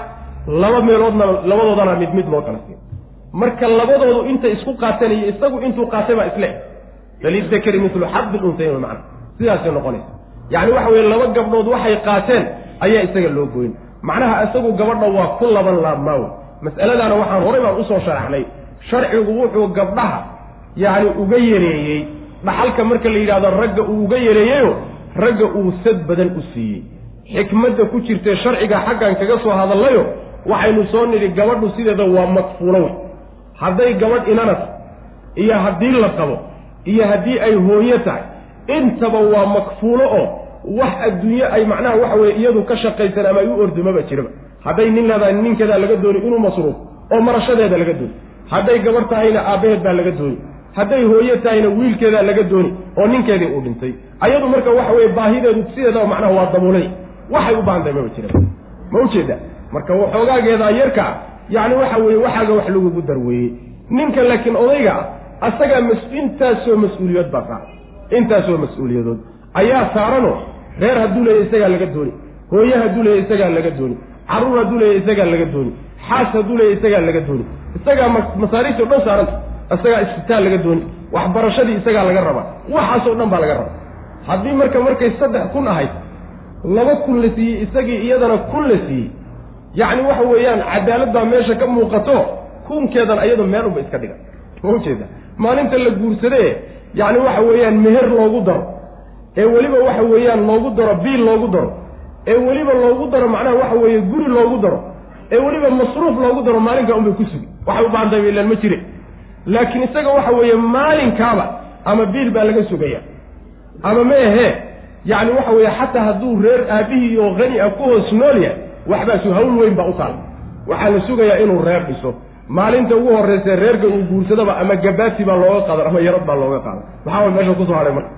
[SPEAKER 1] laba meeloodna labadoodana mid mid loo kala siin. Marka labadoodu intay isku qaateen iyo isagu intuu qaatay baa isle falidakari milu xaddi luntayn macna. Sidaasay noqonaysa. Yacni waxa weye laba gabdhood waxay qaateen ayaa isaga loo goyn macnaha isagu gabadha waa ku laban laabmaawe mas'aladaana waxaan horay baan u soo sharaxnay. Sharcigu wuxuu gabdhaha yacni uga yareeyey dhaxalka marka la yidhahdo ragga uu uga yareeyeyo ragga uu sad badan u siiyey. Xikmadda ku jirtee sharciga xaggan kaga soo hadallayo waxaynu soo nidhi gabadhu sideeda waa makfuulo wey hadday gabadh inanas iyo haddii la qabo iyo haddii ay hooyo tahay intaba waa makfuulo oo wax adduunye ay macnaha waxa weye iyadu ka shaqaysan ama ay u ordumaba jiraba. Hadday nin leedahay ninkeedaa laga dooni inuu masruuf oo marashadeeda laga dooni. Hadday gabadh tahayna aabbaheed baa laga dooni hadday hooyo tahayna wiilkeedaa laga dooni oo ninkeedii uu dhintay. Ayadu marka waxa weye baahideedu sideedaba macnaha waa dabuulay waxay u baahan tahay maba jiraba ma ujeeda marka waxoogaageedaa yarkaa yacni waxa weeye waxaaga wax lagugu darweeyey. Ninka laakiin odayga asagaa mas intaasoo mas'uuliyood baa saaran intaasoo mas'uuliyadood. Ayaa saaranoo reer hadduu leeya isagaa laga dooni. Hooye hadduu leeya isagaa laga dooni. Carruur hadduu leeya isagaa laga dooni. Xaas hadduu leeya isagaa laga dooni. Isagaa masaariifti o dhan saaranta isagaa isbitaal laga dooni waxbarashadii isagaa laga rabaa waxaasoo dhan baa laga rabaa haddii marka markay saddex kun ahayd laba kun la siiyey isagii iyadana kun la siiyey. Yacni waxa weeyaan cadaalad baa meesha ka muuqato kunkeedan ayado meel unba iska dhiga. Ma ujeeda maalinta la guursadee yacni waxa weeyaan meher loogu daro. Ee weliba waxa weeyaan loogu daro biil loogu daro. Ee weliba loogu daro macnaha waxa weeye guri loogu daro. Ee weliba masruuf loogu daro maalinkaa unbay ku sugi. Waxay u baahantahay ilaan ma jire laakiin isaga waxa weeye maalinkaaba ama biil baa laga sugaya. Ama ma ahee yacni waxa weeye xataa hadduu reer aabihii oo hani a ku hoos nool yahay waxbaasu hawl weyn baa u taala waxaa la sugayaa inuu reer dhiso. Maalinta ugu horreysa reerka uu guursadaba ama gabaati baa looga qaadan ama yarad baa looga qaadan maxaa meesha ku soo hadhay marka.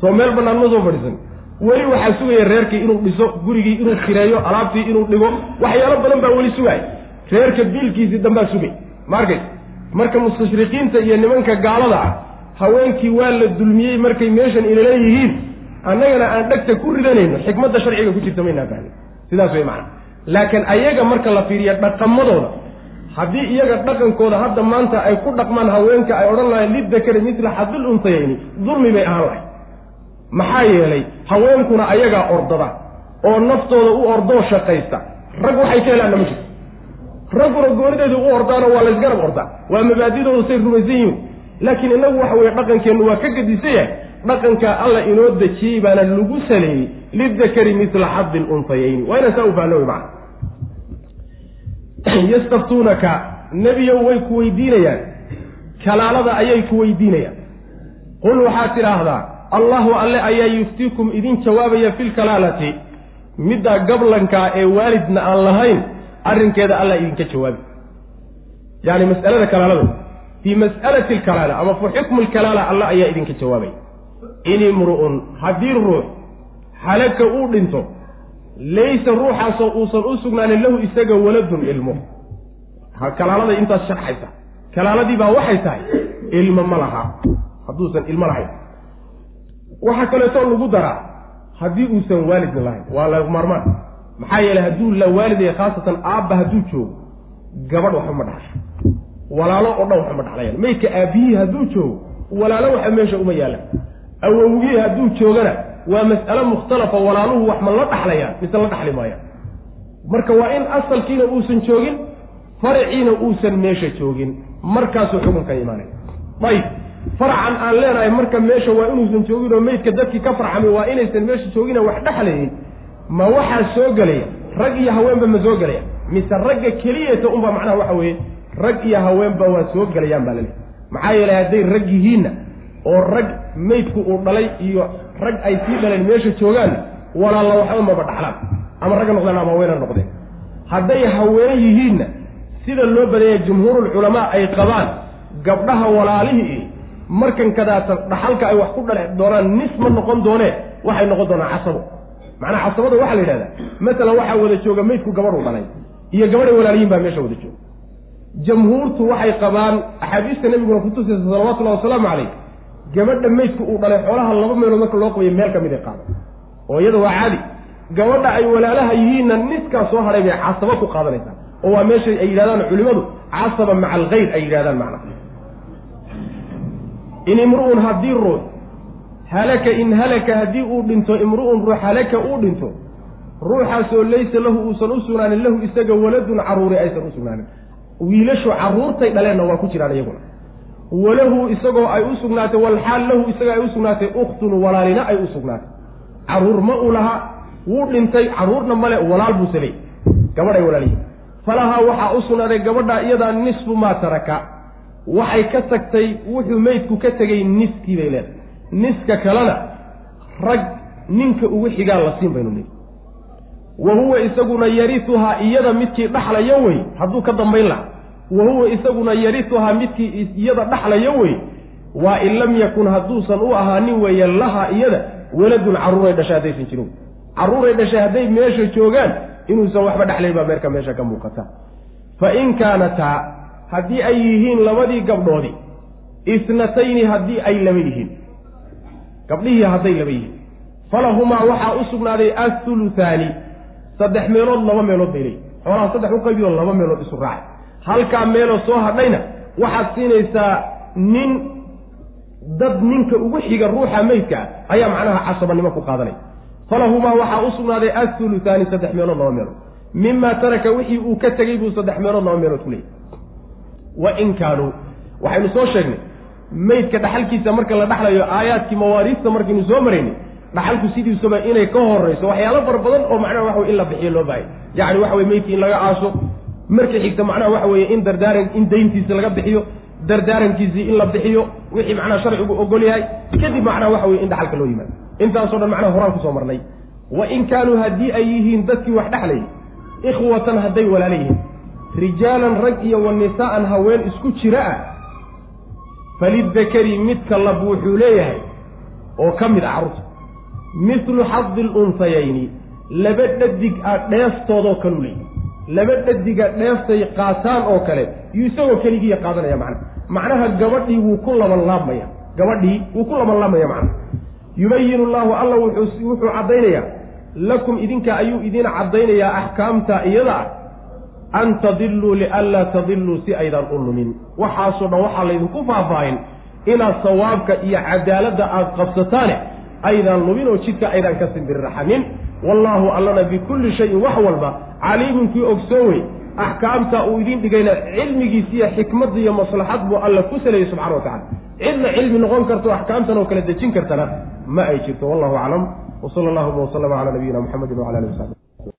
[SPEAKER 1] Soo meel bannaan ma soo fadhiisan. Weli waxaa sugaya reerkii inuu dhiso gurigii inuu kireeyo alaabtii inuu dhigo waxyaalo badan baa weli sugaay reerka biilkiisii dambaa sugay. Ma arkaysa marka mustashriqiinta iyo nimanka gaalada ah haweenkii waa la dulmiyey markay meeshan inaleeyihiin annagana aan dhegta ku ridanayno xikmadda sharciga ku jirta maynaa fahmin sidaas wey macana laakiin ayaga marka la fiiriya dhaqamadooda haddii iyaga dhaqankooda hadda maanta ay ku dhaqmaan haweenka ay odhan lahayn lidakari mitla xadil untayayni dulmi bay ahaan lahay maxaa yeelay haweenkuna ayagaa ordada oo naftooda u ordoo shaqaysta. Rag waxay ka helaanna ma jirto ragguna goonideedu u ordaano waa laysgarab ordaa waa mabaadidooda say rumaysan yihiin. Laakiin inagu waxa weye dhaqankeennu waa ka gedisan yahay. Dhaqankaa alla inoo dejiyey baana lagu saleeyey lidakari mitla xadi luntayayni waa inaan saa u wey macana *clears throat* yastaftuunaka nebiyow way ku weydiinayaan. Kalaalada ayay ku weydiinayaan. Qul waxaad tidhaahdaa allahu alle ayaa yuftiikum idin jawaabaya filkalaalati middaa gablankaa ee waalidna aan lahayn arrinkeeda alla idinka jawaabi. Yacni mas'alada kalaalada fii mas'alati alkalaala ama fi xukmi alkalaala alla ayaa idinka jawaabay. In imru'un haddii ruux halaka uu dhinto laysa ruuxaasoo uusan u sugnaanin lahu isaga waladun ilmo kalaalada intaas sharxaysa. Kalaaladii baa waxay tahay ilmo ma laha. Hadduusan ilmo lahayn. Waxaa kaleetoo lagu daraa haddii uusan waalidna lahayn. Waa la maarmaan maxaa yeelay hadduu la waalidaya khaasatan aabba hadduu joogo gabadh waxba ma dhaxasho walaalo oo dhan waxba ma dhaxlayaan maydka aabbihii hadduu joogo walaalo waxa meesha uma yaallaan awowgii hadduu joogana waa mas'alo mukhtalafa walaaluhu wax ma la dhaxlayaan mise la dhaxli maayaan. Marka waa in asalkiina uusan joogin faraciina uusan meesha joogin. Markaasuu xukunka imaanaya ayib. Faracan aan leenahay marka meesha waa inuusan joogin oo meydka dadkii ka farxamay waa inaysan meesha joogina wax dhexlayin ma waxaa soo gelaya rag iyo haweenba ma soo gelaya mise ragga keliyata unba macnaha waxa weeye rag iyo haweenba waa soo gelayaan baa laleehay maxaa yeelay hadday rag yihiinna oo rag meydku uu dhalay iyo rag ay sii dhaleen meesha joogaanna walaalla waxba maba dhaxlaan. Ama ragga noqdeen ama haweena noqdeen. Hadday haween yihiinna sida loo badeeya jumhuurulculamaa ay qabaan gabdhaha walaalihii markan kadaata dhaxalka ay wax ku dhale doonaan nis ma noqon doonee waxay noqon doonaan casabo macnaa casabada waxaa la yidhahdaa masalan waxaa wada jooga meydku gabadhu dhalay iyo gabadhay walaaliyiin baa meesha wada jooga. Jamhuurtu waxay qabaan axaadiista nebiguna kutusaysa salawatullahi wasalaamu calayh gabadha meydku uu dhalay xoolaha laba meelood marka loo qabiyo meel ka mid ay qaada oo iyada waa caadi gabadha ay walaalaha yihiinna niskaa soo hadhay bay casabo ku qaadanaysaa oo waa meeshay ay yidhahdaan culimadu casaba maca alkhayr ay yidhahdaan macna in imru'un haddii ruux halaka in halaka haddii uu dhinto imru'un ruux halaka uu dhinto ruuxaasoo laysa lahu uusan u sugnaanin lahu isaga waladun caruuri aysan u sugnaanin. Wiilashu carruurtay dhaleenna waa ku jiraan iyaguna. Walahu isagoo ay u sugnaatay walxaal lahu isagoo ay u sugnaatay ukhtun walaalina ay u sugnaatay. Carruur ma uu laha wuu dhintay carruurna male walaal buuse leey gabadhay walaaliyiin falahaa waxaa u sugnaaday gabadha iyadaa nisfu maa taraka. Waxay ka tagtay wuxuu meydku ka tegay niskii bay leedahay niska kalena rag ninka ugu xigaa la siin baynu leey wa huwa isaguna yarisuhaa iyada midkii dhaxlaya wey hadduu ka dambayn laha wa huwa isaguna yarisuhaa midkii iyada dhaxlaya wey waa in lam yakun hadduusan u ahaanin weeye laha iyada waladun carruuray dhashay haddaysan jirin. Carruuray dhashay hadday meesha joogaan inuusan waxba dhexlayn baa meerka meesha ka muuqata. Fa in kaanataa haddii ay yihiin labadii gabdhoodi isnatayni haddii ay laba yihiin gabdhihii hadday laba yihiin. Falahumaa waxaa u sugnaaday athuluthaani saddex meelood laba meelood bay leeyihiin xoolaha saddex u qaybiyo laba meelood isu raacay. Halkaa meeloo soo hadhayna waxaad siinaysaa nin dad ninka ugu xiga ruuxa meydka ah ayaa macnaha casabanimo ku qaadanaya. Falahumaa waxaa u sugnaaday athuluthaani saddex meelood laba meelood. Mimaa taraka wixii uu ka tegey buu saddex meelood laba meelood ku leeyahy wa in kaanuu waxaynu soo sheegnay meydka dhaxalkiisa marka la dhaxlayo aayaadkii mawaariista markaynu soo maraynay dhaxalku sidiisuba inay ka horayso waxyaalo fara badan oo macnaha waxa wey in la bixiyo loo baahaya yacni waxa weye meydkii in laga aaso marka xigta macnaha waxa weeye in dardaaran in dayntiisa laga bixiyo dardaarankiisii in la bixiyo wixii macnaha sharcigu ogol yahay kadib macnaha waxa weye in dhaxalka loo yimaado. Intaasoo dhan macnaha horaan ku soo marnay. Wa in kaanuu haddii ay yihiin dadkii wax dhexlay ikhwatan hadday walaala yihiin rijaalan rag iyo wa nisaa'an haween isku jira ah falidakari midka lab wuxuu leeyahay oo ka mid ah carruurta mithlu xadi lunsayayni laba dhadig a dheeftoodoo kalu leeyahy laba dhadiga dheeftay qaataan oo kale yuu isagoo keligiiya qaadanaya macna macnaha gabadhii wuu ku labanlaabmaya gabadhii wuu ku labanlaabmaya macna yubayinu llahu alla wuxuu caddaynayaa lakum idinka ayuu idin caddaynayaa axkaamta iyada ah an tadiluu lianlaa tadiluu si aydaan u lumin. Waxaasoo dhan waxaa laydinku faahfaahin inaad sawaabka iyo cadaaladda aad qabsataane aydaan lumin oo jidka aydaan ka simbirraxanin. Wallaahu allana bikulli shayin wax walba caliimun kii ogsoon wey axkaamta uu idin dhigayna cilmigiisiiyo xikmadda iyo maslaxad buu alla ku saleeyey subxana wa tacala cidna cilmi noqon karto axkaamtan oo kala dejin kartana ma ay jirto. Wallahu aclam. Wsala allahuma waslama calaa nabiyina muxamedin wcala alihi wasaxbi